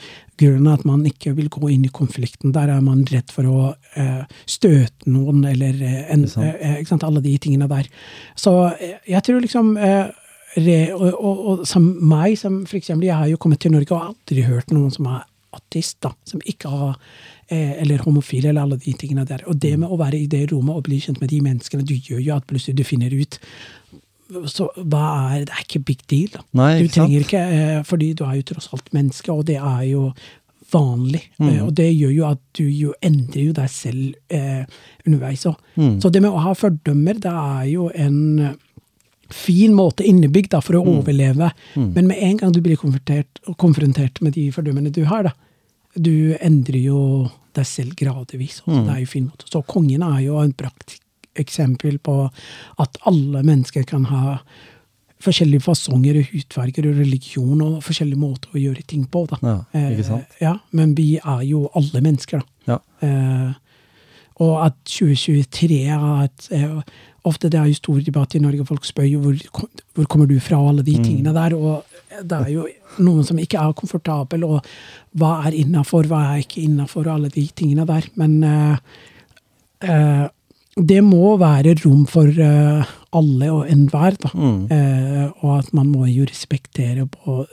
grunnen er at man ikke vil gå inn i konflikten, der er man redd for å eh, støte noen eller eh, en, eh, ikke sant, alle de tingene der. Så eh, jeg tror liksom re, og, og, som meg, som for eksempel, jeg har jo kommet til Norge og aldri hørt noen som er ateist, da, som ikke har eller homofile, eller alle de tingene der. Og det med å være i det rommet og bli kjent med de menneskene, du gjør jo at plutselig du finner ut så hva er Det er ikke big deal. Nei, du ikke trenger ikke, eh, fordi du er jo tross alt menneske, og det er jo vanlig. Mm. Eh, og det gjør jo at du jo endrer jo deg selv eh, underveis òg. Mm. Så det med å ha fordømmer, det er jo en eh, fin måte innebygd da, for å Mm. overleve. Men med en gang du blir konfrontert, konfrontert med de fordømmene du har, da, du endrer jo deg selv gradvis. og Mm. Det er jo fin måte. Så kongen er jo en praktisk eksempel på at alle mennesker kan ha forskjellige fasonger og hudfarger og religion og forskjellige måter å gjøre ting på. Da. Ja, ikke sant? Eh, ja, men vi er jo alle mennesker, da. Ja. Eh, og at 2023 at, eh, Ofte det er jo stor debatt i Norge, folk spør jo hvor, hvor kommer du fra, og alle de tingene der. Og det er jo noen som ikke er komfortabel, og hva er innafor, hva er ikke innafor, og alle de tingene der. Men uh, uh, det må være rom for uh, alle og enhver, da. Mm. Og at man må jo respektere på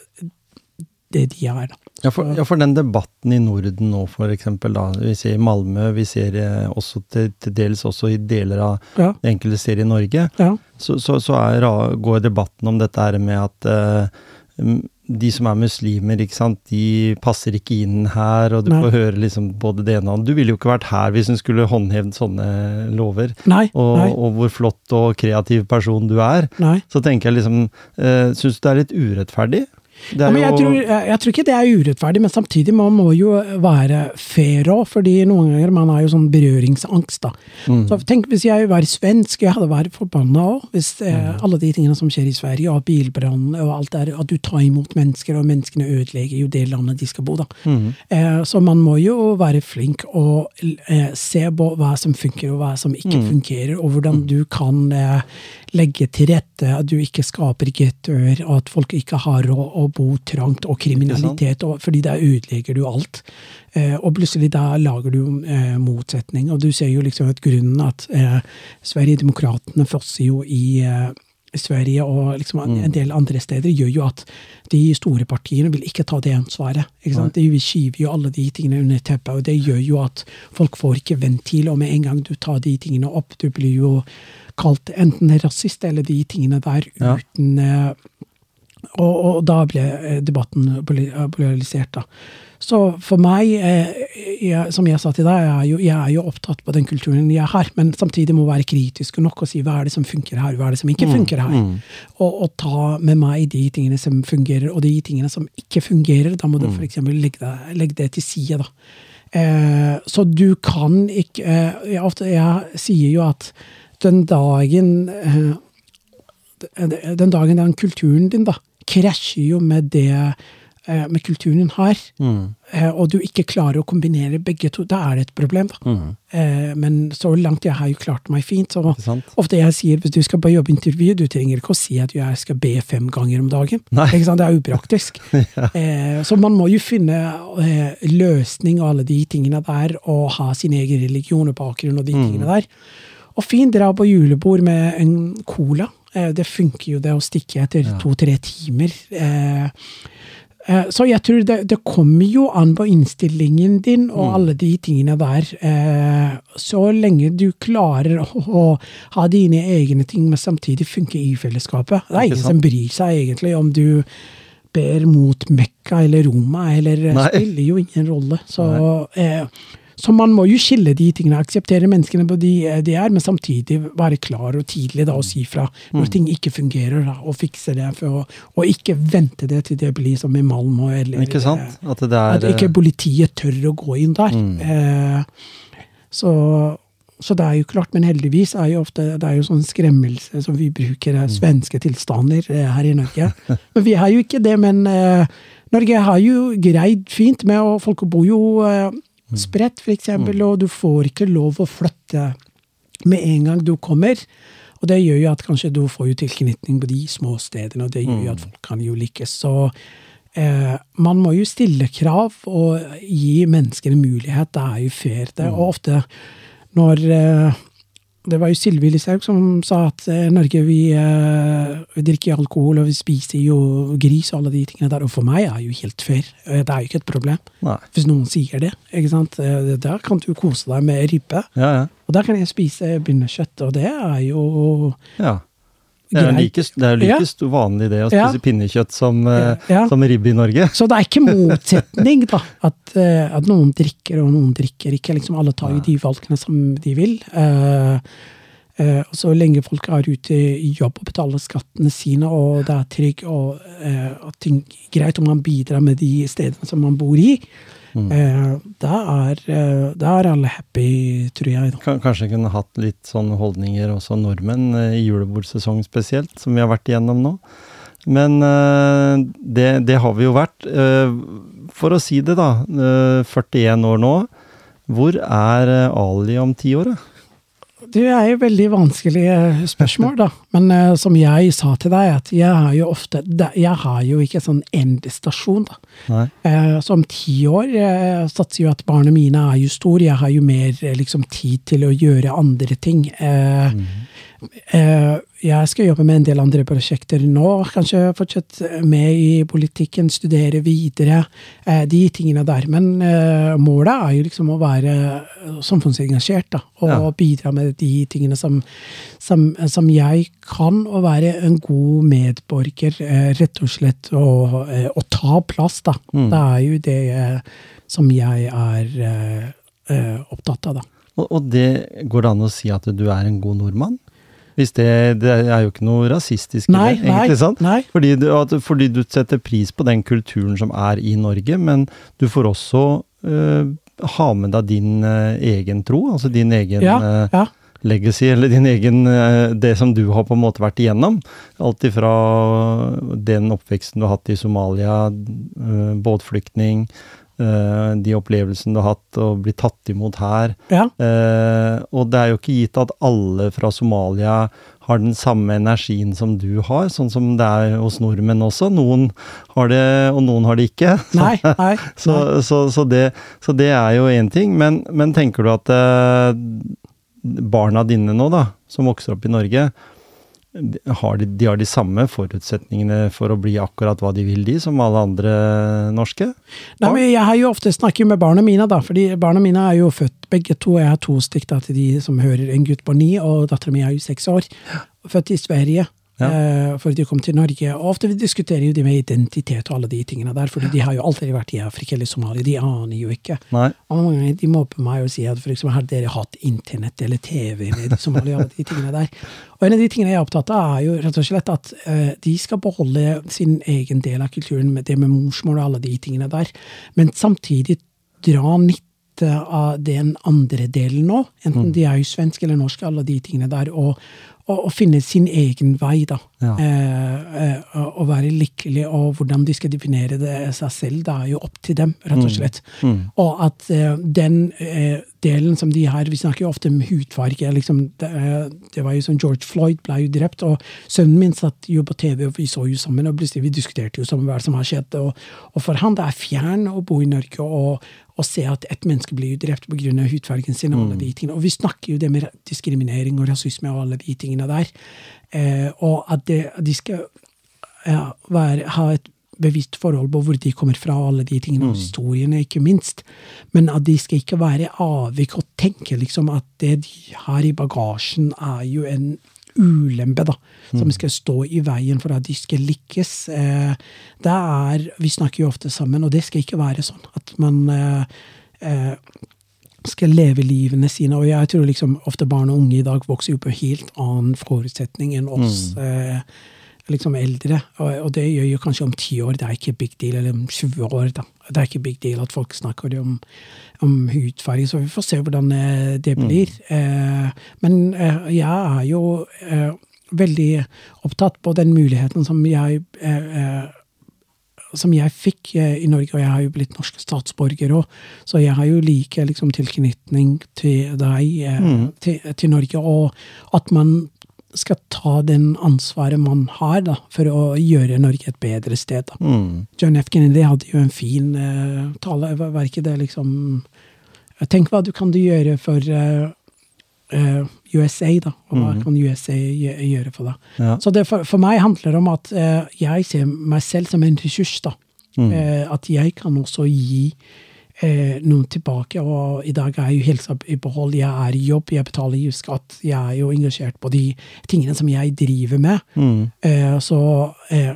det de er, da. Ja for, ja, for den debatten i Norden nå, for eksempel, da. Vi ser i Malmö, vi ser også til, til dels også i deler av Ja, det enkelte steder i Norge. ja. så, så, så er, går debatten om dette her med at de som er muslimer, ikke sant, de passer ikke inn her, og du Nei. får høre liksom både det ene og. Du ville jo ikke vært her hvis hun skulle håndhevd sånne lover. Nei, Og, nei, og hvor flott og kreativ person du er. Så tenker jeg liksom uh, Syns du det er litt urettferdig? Ja, men jeg, tror, jeg, jeg tror ikke det er urettferdig, men samtidig man må jo være fair òg, fordi noen ganger man har jo sånn berøringsangst. da. Mm. Så tenk hvis jeg var svensk, jeg hadde vært forbanna òg. Hvis eh, alle de tingene som skjer i Sverige, og bilbrann og alt der, at du tar imot mennesker, og menneskene ødelegger jo det landet de skal bo, da. Mm. Eh, så man må jo være flink og eh, se på hva som funker, og hva som ikke fungerer, og hvordan du kan eh, legge til rette at du ikke skaper gettoer, og at folk ikke har råd å bo trangt, og kriminalitet, og, fordi da ødelegger du alt. Eh, og plutselig da lager du eh, motsetning, og du ser jo liksom at grunnen at eh, Sverigedemokraterna fosser jo i, eh, Sverige og liksom en, en del andre steder, gjør jo at de store partiene vil ikke ta det ansvaret. De skyver jo alle de tingene under teppet, og det gjør jo at folk får ikke ventil, og med en gang du tar de tingene opp, du blir jo kalt enten rasist eller de tingene der Ja. uten eh, og, og da ble eh, debatten eh, polarisert, da. Så for meg, jeg, som jeg sa til deg, jeg er, jo, jeg er jo opptatt på den kulturen jeg har, men samtidig må være kritisk nok og si hva er det som funker her, hva er det som ikke funker her. Og, og ta med meg de tingene som fungerer, og de tingene som ikke fungerer, da må du for eksempel legge det, legge det til side, da. Eh, så du kan ikke eh, jeg, ofte, jeg sier jo at den dagen eh, den dagen den kulturen din da, krasjer jo med det eh, med kulturen hun har, mm. og du ikke klarer å kombinere begge to, da er det et problem. da. Mm. Men så langt jeg har jo klart meg fint. så Ofte jeg sier hvis du skal på jobbintervju, du trenger ikke å si at jeg skal be fem ganger om dagen. Ikke sant? Det er upraktisk. ja. så man må jo finne eh, løsning og alle de tingene der, og ha sin egen religion og bakgrunn og de tingene der. Og fint dra på julebord med en cola. Eh, det funker jo, det å stikke etter to-tre timer. Eh, eh, så jeg tror det, det kommer jo an på innstillingen din og alle de tingene der. Så lenge du klarer å, å ha dine egne ting, men samtidig funke i fellesskapet. Det er ingen som bryr seg egentlig om du ber mot Mekka eller Roma, eller Nei. spiller jo ingen rolle. Så, eh, så man må jo skille de tingene, akseptere menneskene på de eh, de er, men samtidig være klar og tidlig da, og si fra når Mm. ting ikke fungerer, da, og fikse det. For, å- og ikke vente det til det blir som i Malmö. Eller, Ikke sant? eh, At det At er ikke politiet tør å gå inn der. Mm. Eh, så, så det er jo klart, men heldigvis er jo ofte det er jo sånn skremmelse som vi bruker, Mm. eh, svenske tilstander eh, her i Norge. Men vi har jo ikke det, men eh, Norge har jo greid fint med, og folk bor jo eh. Spredt, for eksempel, og du får ikke lov å flytte med en gang du kommer. Og det gjør jo at kanskje du får jo tilknytning på de små stedene, og det gjør jo at folk kan jo lykkes. Så eh, man må jo stille krav og gi menneskene mulighet. Det er jo fair. Det, og ofte når eh, Det var jo Sylvi Listhaug som sa at eh, Norge vi, eh, vi drikker alkohol og vi spiser jo gris og alle de tingene der. Og for meg er jo helt fair. Eh, Det er jo ikke et problem. Nei. Hvis noen sier det. ikke sant? Da kan du kose deg med ribbe. Ja, ja. Og da kan jeg spise bindekjøtt, og det er jo ja. Det er like, det er like Ja. vanlig det å Ja. spise pinnekjøtt som, eh, Ja. som ribbe i Norge. Så det er ikke motsetning, da. At, eh, at noen drikker og noen drikker ikke. Liksom alle tar jo de valgene som de vil. Og så lenge folk er ute i jobb og betaler skattene sine, og det er trygg og at ting, greit om man bidrar med de stedene som man bor i, eh, da, er, eh, da er alle happy, tror jeg. Da. Kanskje kunne hatt litt sånne holdninger også nordmenn eh, i julebordsesongen spesielt, som vi har vært igjennom nå. Men eh, det, det har vi jo vært. Eh, For å si det, da. eh, 41 år nå. Hvor er eh, Ali om ti år, da? Det er jo veldig vanskelige spørsmål, da. Men uh, som jeg sa til deg, at jeg har jo ofte Jeg har jo ikke sånn endestasjon, da. Uh, Eh, så om ti år uh, satser jo at barna mine er jo store. Jeg har jo mer liksom, tid til å gjøre andre ting. Mm. Jeg skal jobbe med en del andre prosjekter nå. Kanskje fortsette med i politikken, studere videre. Eh, de tingene der. Men eh, målet er jo liksom å være eh, samfunnsengasjert, da. Og Ja. bidra med de tingene som, som, som jeg kan, og være en god medborger, eh, rett og slett. Og, eh, og ta plass, da. Det er jo det eh, som jeg er eh, eh, opptatt av, da. Og det går det an å si at du er en god nordmann? Hvis det, det er jo ikke noe rasistisk i det, egentlig, nei, sant? nei. Fordi du, at, fordi du setter pris på den kulturen som er i Norge, men du får også øh, ha med deg din øh, egen tro, altså din egen Ja, øh, ja. legacy, eller din egen Det som du har på en måte vært igjennom. Alt ifra den oppveksten du har hatt i Somalia, båtflyktning, de opplevelsene du har hatt, og bli tatt imot her. ja. Eh, og det er jo ikke gitt at alle fra Somalia har den samme energien som du har, sånn som det er hos nordmenn også. Noen har det, og noen har det ikke. Nei, nei. Så, så, så, det, så det er jo én ting. Men, men tenker du at eh, barna dine nå, da, som vokser opp i Norge, har de, de har de samme forutsetningene for å bli akkurat hva de vil, de, som alle andre norske? Nei, men jeg har jo ofte snakket med barna mine, da, fordi barna mine er jo født begge to. Jeg har to stykk da, til de som hører en gutt på ni, og dattera mi er jo seks år. Født i Sverige. Ja. eh, før de kom til Norge. Og ofte vi diskuterer jo de med identitet og alle de tingene der, for de har jo alltid vært i Afrika eller Somalia. De aner jo ikke. Nei. Og mange ganger de mobber meg og sier at for eksempel, har dere hatt internett eller TV med Somalia alle de tingene der. Og en av de tingene jeg er opptatt av, er jo rett og slett at uh, de skal beholde sin egen del av kulturen, med det med morsmål og alle de tingene der, men samtidig dra nytte av den andre delen nå, enten de er jo svensk eller norsk, alle de tingene der, og, og finne sin egen vei, da. Ja. Eh, eh, å være lykkelig, og hvordan de skal definere det seg selv, det er jo opp til dem, rett og slett. Og at eh, den eh, delen som de har Vi snakker jo ofte om hudfarge. Liksom, det, eh, det var jo sånn George Floyd ble jo drept, og sønnen min satt jo på TV, og vi så jo sammen, og vi diskuterte jo sammen hva som har skjedd. Og, og for han det er fjern å bo i Norge og, og se at et menneske blir drept pga. hudfargen sin. Og alle de tingene. Og vi snakker jo det med diskriminering og rasisme og alle de tingene der. Eh, og at de, de skal ja, være, ha et bevisst forhold på hvor de kommer fra, og alle de tingene, og historiene, ikke minst. Men at de skal ikke være avvik og tenke liksom at det de har i bagasjen, er jo en ulempe, da. Som skal stå i veien for at de skal lykkes. Eh, det er Vi snakker jo ofte sammen, og det skal ikke være sånn at man eh, eh, skal leve livene sine. Og jeg tror liksom ofte barn og unge i dag vokser jo på helt annen forutsetning enn oss eh, liksom eldre. Og, og det gjør jo kanskje om ti år, det er ikke big deal. Eller om 20 år, da. Det er ikke big deal at folk snakker om, om hudfarge, så vi får se hvordan eh, det blir. Eh, men eh, jeg er jo eh, veldig opptatt på den muligheten som jeg eh, eh, som jeg fikk eh, i Norge, og jeg har jo blitt norsk statsborger òg, så jeg har jo like liksom, tilknytning til deg, mm. til, til Norge, og at man skal ta den ansvaret man har da, for å gjøre Norge et bedre sted. Da. Mm. John F. Kennedy hadde jo en fin eh, tale, var ikke det liksom Tenk hva du kan du gjøre for eh, eh, USA, da, og hva kan USA gjøre for deg. Ja. Så det for, for meg handler det om at eh, jeg ser meg selv som en ressurs. da. Eh, at jeg kan også gi eh, noen tilbake. Og i dag er jeg jo helsa i behold. Jeg er i jobb, jeg betaler jo skatt. Jeg er jo engasjert på de tingene som jeg driver med. Eh, så eh,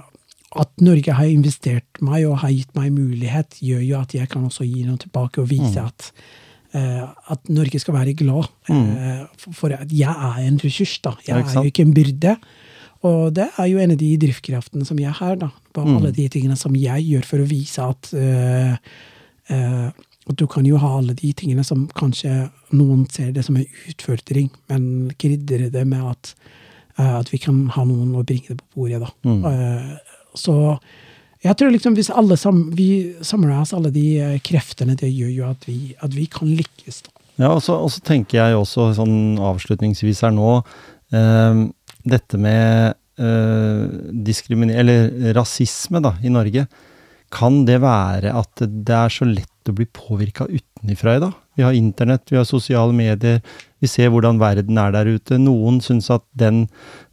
at Norge har investert meg og har gitt meg mulighet, gjør jo at jeg kan også gi noe tilbake og vise at eh, at Norge skal være glad eh, for, at jeg er en ressurs. da. Jeg er jo ikke en byrde. Og det er jo en av de drivkreftene som jeg har, da. På alle de tingene som jeg gjør for å vise at eh, eh, at du kan jo ha alle de tingene som kanskje noen ser det som en utfordring, men krydre det med at, uh, at vi kan ha noen å bringe det på bordet, da. Eh, så jeg tror liksom hvis alle sam, vi samler oss, alle de eh, kreftene, det gjør jo at vi, at vi kan lykkes. da. Ja, og så, og så tenker jeg også sånn avslutningsvis her nå eh, Dette med eh, diskriminer... Eller rasisme, da, i Norge. Kan det være at det er så lett å bli påvirka utenifra i dag? Vi har internett, vi har sosiale medier, vi ser hvordan verden er der ute. Noen syns at den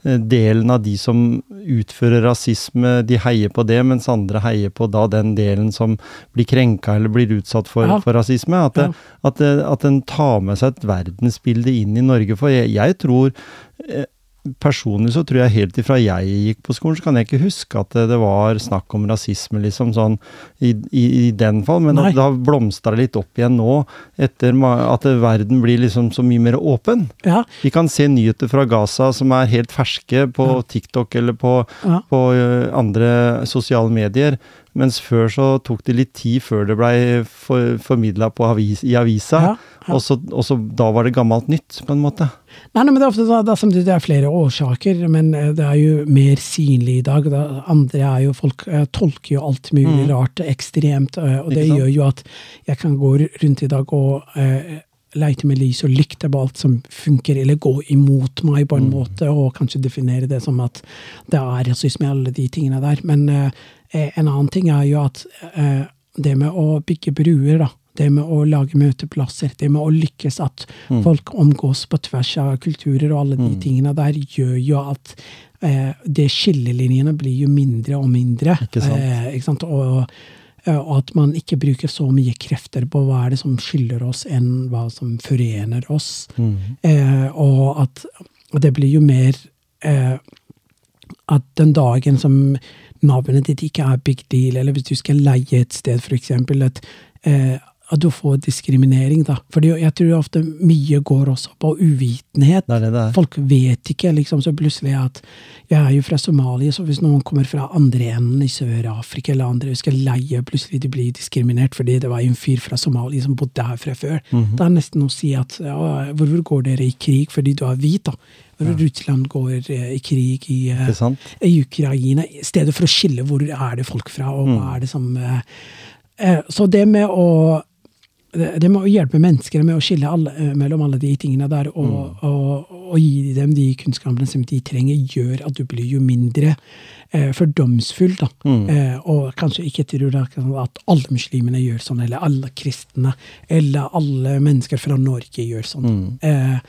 eh, delen av de som utfører rasisme, de heier på det, mens andre heier på da den delen som blir krenka eller blir utsatt for, for rasisme. At, det, at, det, at den tar med seg et verdensbilde inn i Norge. For jeg, jeg tror eh, Personlig så tror jeg helt ifra jeg gikk på skolen, så kan jeg ikke huske at det, var snakk om rasisme, liksom sånn i, i, i den fall. Men det har blomstra litt opp igjen nå, etter at verden blir liksom så mye mer åpen. Ja, Vi kan se nyheter fra Gaza som er helt ferske på TikTok eller på, Ja. på andre sosiale medier. Mens før så tok det litt tid før det blei for, formidla avis, i avisa. Ja, ja. Og, så, og så da var det gammelt nytt, på en måte. Nei, nei, men det er ofte da, da, samtidig det er flere årsaker, men eh, det er jo mer synlig i dag. Det andre er jo folk eh, tolker jo alt mulig rart ekstremt, eh, og det Mm. Gjør jo at jeg kan gå rundt i dag og eh, leite med lys og lykte på alt som funker, eller gå imot meg på en Mm. måte, og kanskje definere det som at det er rasisme, alle de tingene der. Men eh, en annen ting er jo at eh, det med å bygge bruer, da. Det med å lage møteplasser, det med å lykkes at folk omgås på tvers av kulturer og alle de tingene der, gjør jo at eh, det skillelinjene blir jo mindre og mindre. Ikke sant. Eh, ikke sant? Og, eh, og at man ikke bruker så mye krefter på hva er det som skiller oss, enn hva som forener oss. Mm. Eh, og at det blir jo mer eh, at den dagen som navnet ditt ikke er big deal, eller hvis du skal leie et sted, for eksempel, at, eh, at du får diskriminering, da. Fordi jeg tror ofte mye går også på uvitenhet. Det det det. Folk vet ikke, liksom, så plutselig at Jeg er jo fra Somalia, så hvis noen kommer fra andre enden i Sør-Afrika eller andre skal leie, plutselig de blir diskriminert fordi det var en fyr fra Somalia som bodde her fra før. Mhm. Det er nesten å si at ja, hvorfor går dere i krig fordi du er hvit, da? Hvorfor Russland går eh, i krig i, eh, i Ukraina, i stedet for å skille hvor er det folk fra, og Mm. hva er det som eh, Så det med å det med å hjelpe mennesker med å skille alle, mellom alle de tingene der, og, Mm. og, og gi dem de kunnskapene som de trenger, gjør at du blir jo mindre eh, fordomsfull. da. Mm. Eh, og kanskje ikke tror da at alle muslimene gjør sånn, eller alle kristne, eller alle mennesker fra Norge gjør sånn. Mm. Eh,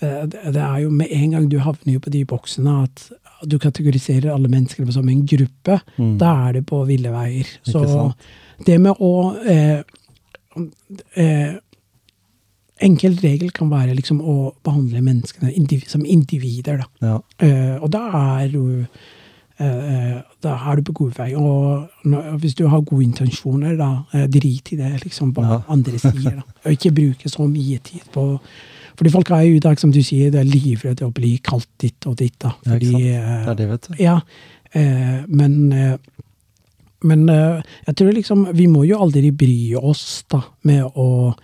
eh, det er jo med en gang du havner jo på de boksene at du kategoriserer alle mennesker som en gruppe, Mm. da er det på ville veier. Så det med å eh, eh, Enkel regel kan være liksom å behandle menneskene indiv som individer. Da. Ja. Uh, og da er du uh, da er du på god vei. Og når, hvis du har gode intensjoner, da uh, drit i det liksom hva Ja. andre sier. Da. Og ikke bruke så mye tid på Fordi folk er jo i dag, som du sier, det er livredde å bli kalt ditt og ditt. da. Ja, Fordi, eh, Det er det, vet du. ja, eh, men men jeg tror liksom vi må jo aldri bry oss da med å,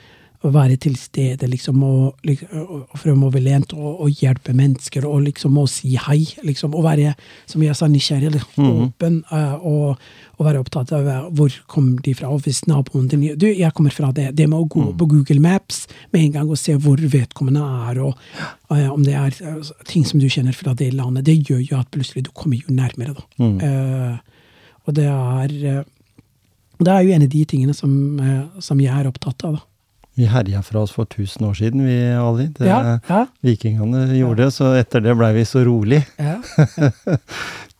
å være til stede liksom, og, og fremoverlent og, og hjelpe mennesker og liksom å si hei. liksom, Og være, som jeg sa, nysgjerrig, Mhm. åpen eh, og, og være opptatt av eh, hvor kommer de fra. Og hvis naboen din Du, jeg kommer fra det. Det med å gå på Google Maps med en gang og se hvor vedkommende er, og uh, om det er uh, ting som du kjenner fra det landet, det gjør jo at plutselig du kommer jo nærmere. da. Mm. Uh, og det er Det er jo en av de tingene som, som jeg er opptatt av. da. Vi herja fra oss for 1000 år siden, vi, Ali. Det, Ja, ja, Vikingene gjorde det, så etter det blei vi så rolig. ja.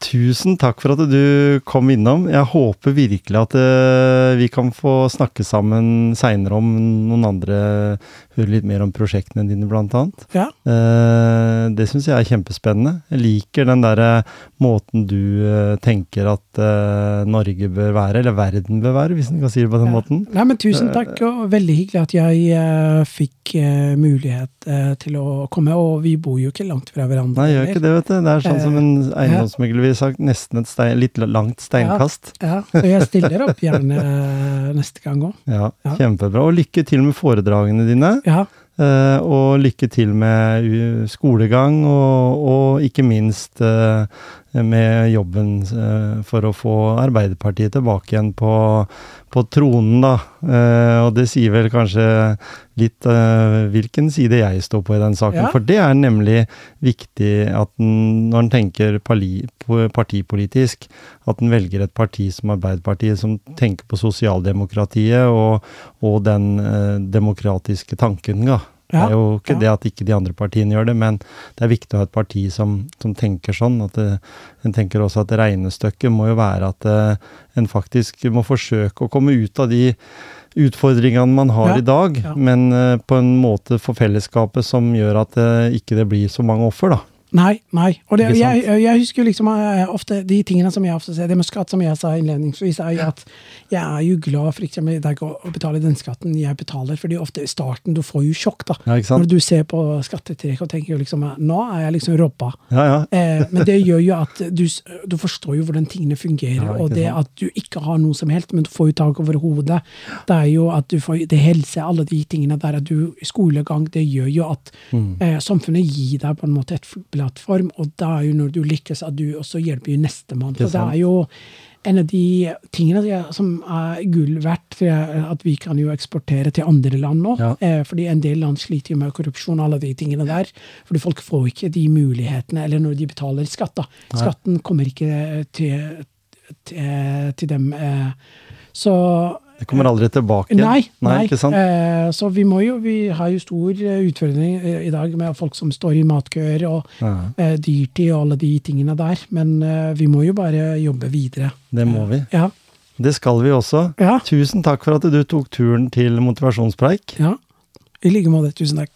Tusen takk for at du kom innom. Jeg håper virkelig at eh, vi kan få snakke sammen seinere om noen andre Høre litt mer om prosjektene dine, blant annet. ja. Eh, det syns jeg er kjempespennende. Jeg liker den derre måten du eh, tenker at eh, Norge bør være, eller verden bør være, hvis en kan si det på den Ja. måten. Nei, men Tusen takk, og veldig hyggelig at jeg eh, fikk eh, mulighet eh, til å komme. Og vi bor jo ikke langt fra hverandre. Nei, gjør ikke det, vet du. Det er sånn som en eiendomsmegler ville sagt, nesten et stein, litt langt steinkast. Ja, og jeg stiller opp gjerne eh, neste gang òg. Ja, Ja. kjempebra. Og lykke til med foredragene dine. Ja. Eh, og lykke til med skolegang, og, og ikke minst eh, med jobben eh, for å få Arbeiderpartiet tilbake igjen på, på tronen, da. Eh, og det sier vel kanskje litt eh, hvilken side jeg står på i den saken. Ja. For det er nemlig viktig at en, når en tenker partipolitisk, at en velger et parti som Arbeiderpartiet, som tenker på sosialdemokratiet og, og den demokratiske tanken. Da. Det er jo ikke ja. det at ikke de andre partiene gjør det, men det er viktig å ha et parti som, som tenker sånn. At det, en tenker også at regnestykket må jo være at uh, en faktisk må forsøke å komme ut av de utfordringene man har Ja, i dag, ja. men uh, på en måte for fellesskapet som gjør at uh, ikke det blir så mange offer, da. Nei, nei. Og det, jeg, jeg husker liksom eh, ofte de tingene som jeg ofte ser, det med skatt som jeg sa innledningsvis, er jo at jeg er jo glad for eksempel det er å betale den skatten jeg betaler, fordi ofte i starten du får jo sjokk, da. Ja? Når du ser på skattetrekk og tenker jo liksom nå er jeg liksom robba. Ja, ja. Eh, men det gjør jo at du, du forstår jo hvordan tingene fungerer, og det sant? at du ikke har noe som helst, men du får jo tak over hodet. Det er jo at du får det helse, alle de tingene der, at du skolegang, det gjør jo at Mm. eh, samfunnet gir deg på en måte et plattform, og da er jo når du lykkes at du også hjelper nestemann. for det er jo en av de tingene som er gull verdt, at vi kan jo eksportere til andre land nå. Ja. Eh, fordi en del land sliter jo med korrupsjon og alle de tingene der. Fordi folk får ikke de mulighetene, eller når de betaler skatt, da. Skatten kommer ikke til, til, til dem. Eh, så Det kommer aldri tilbake. Nei, nei. sant? Eh, så vi må jo, vi har jo stor eh, utfordring eh, i dag med folk som står i matkøer og Ja, dyrtid og alle de tingene der. Men vi må jo bare jobbe videre. det må vi. Ja. Det skal vi også. Ja. Tusen takk for at du tok turen til motivasjonspreik. ja. I like måte. Tusen takk.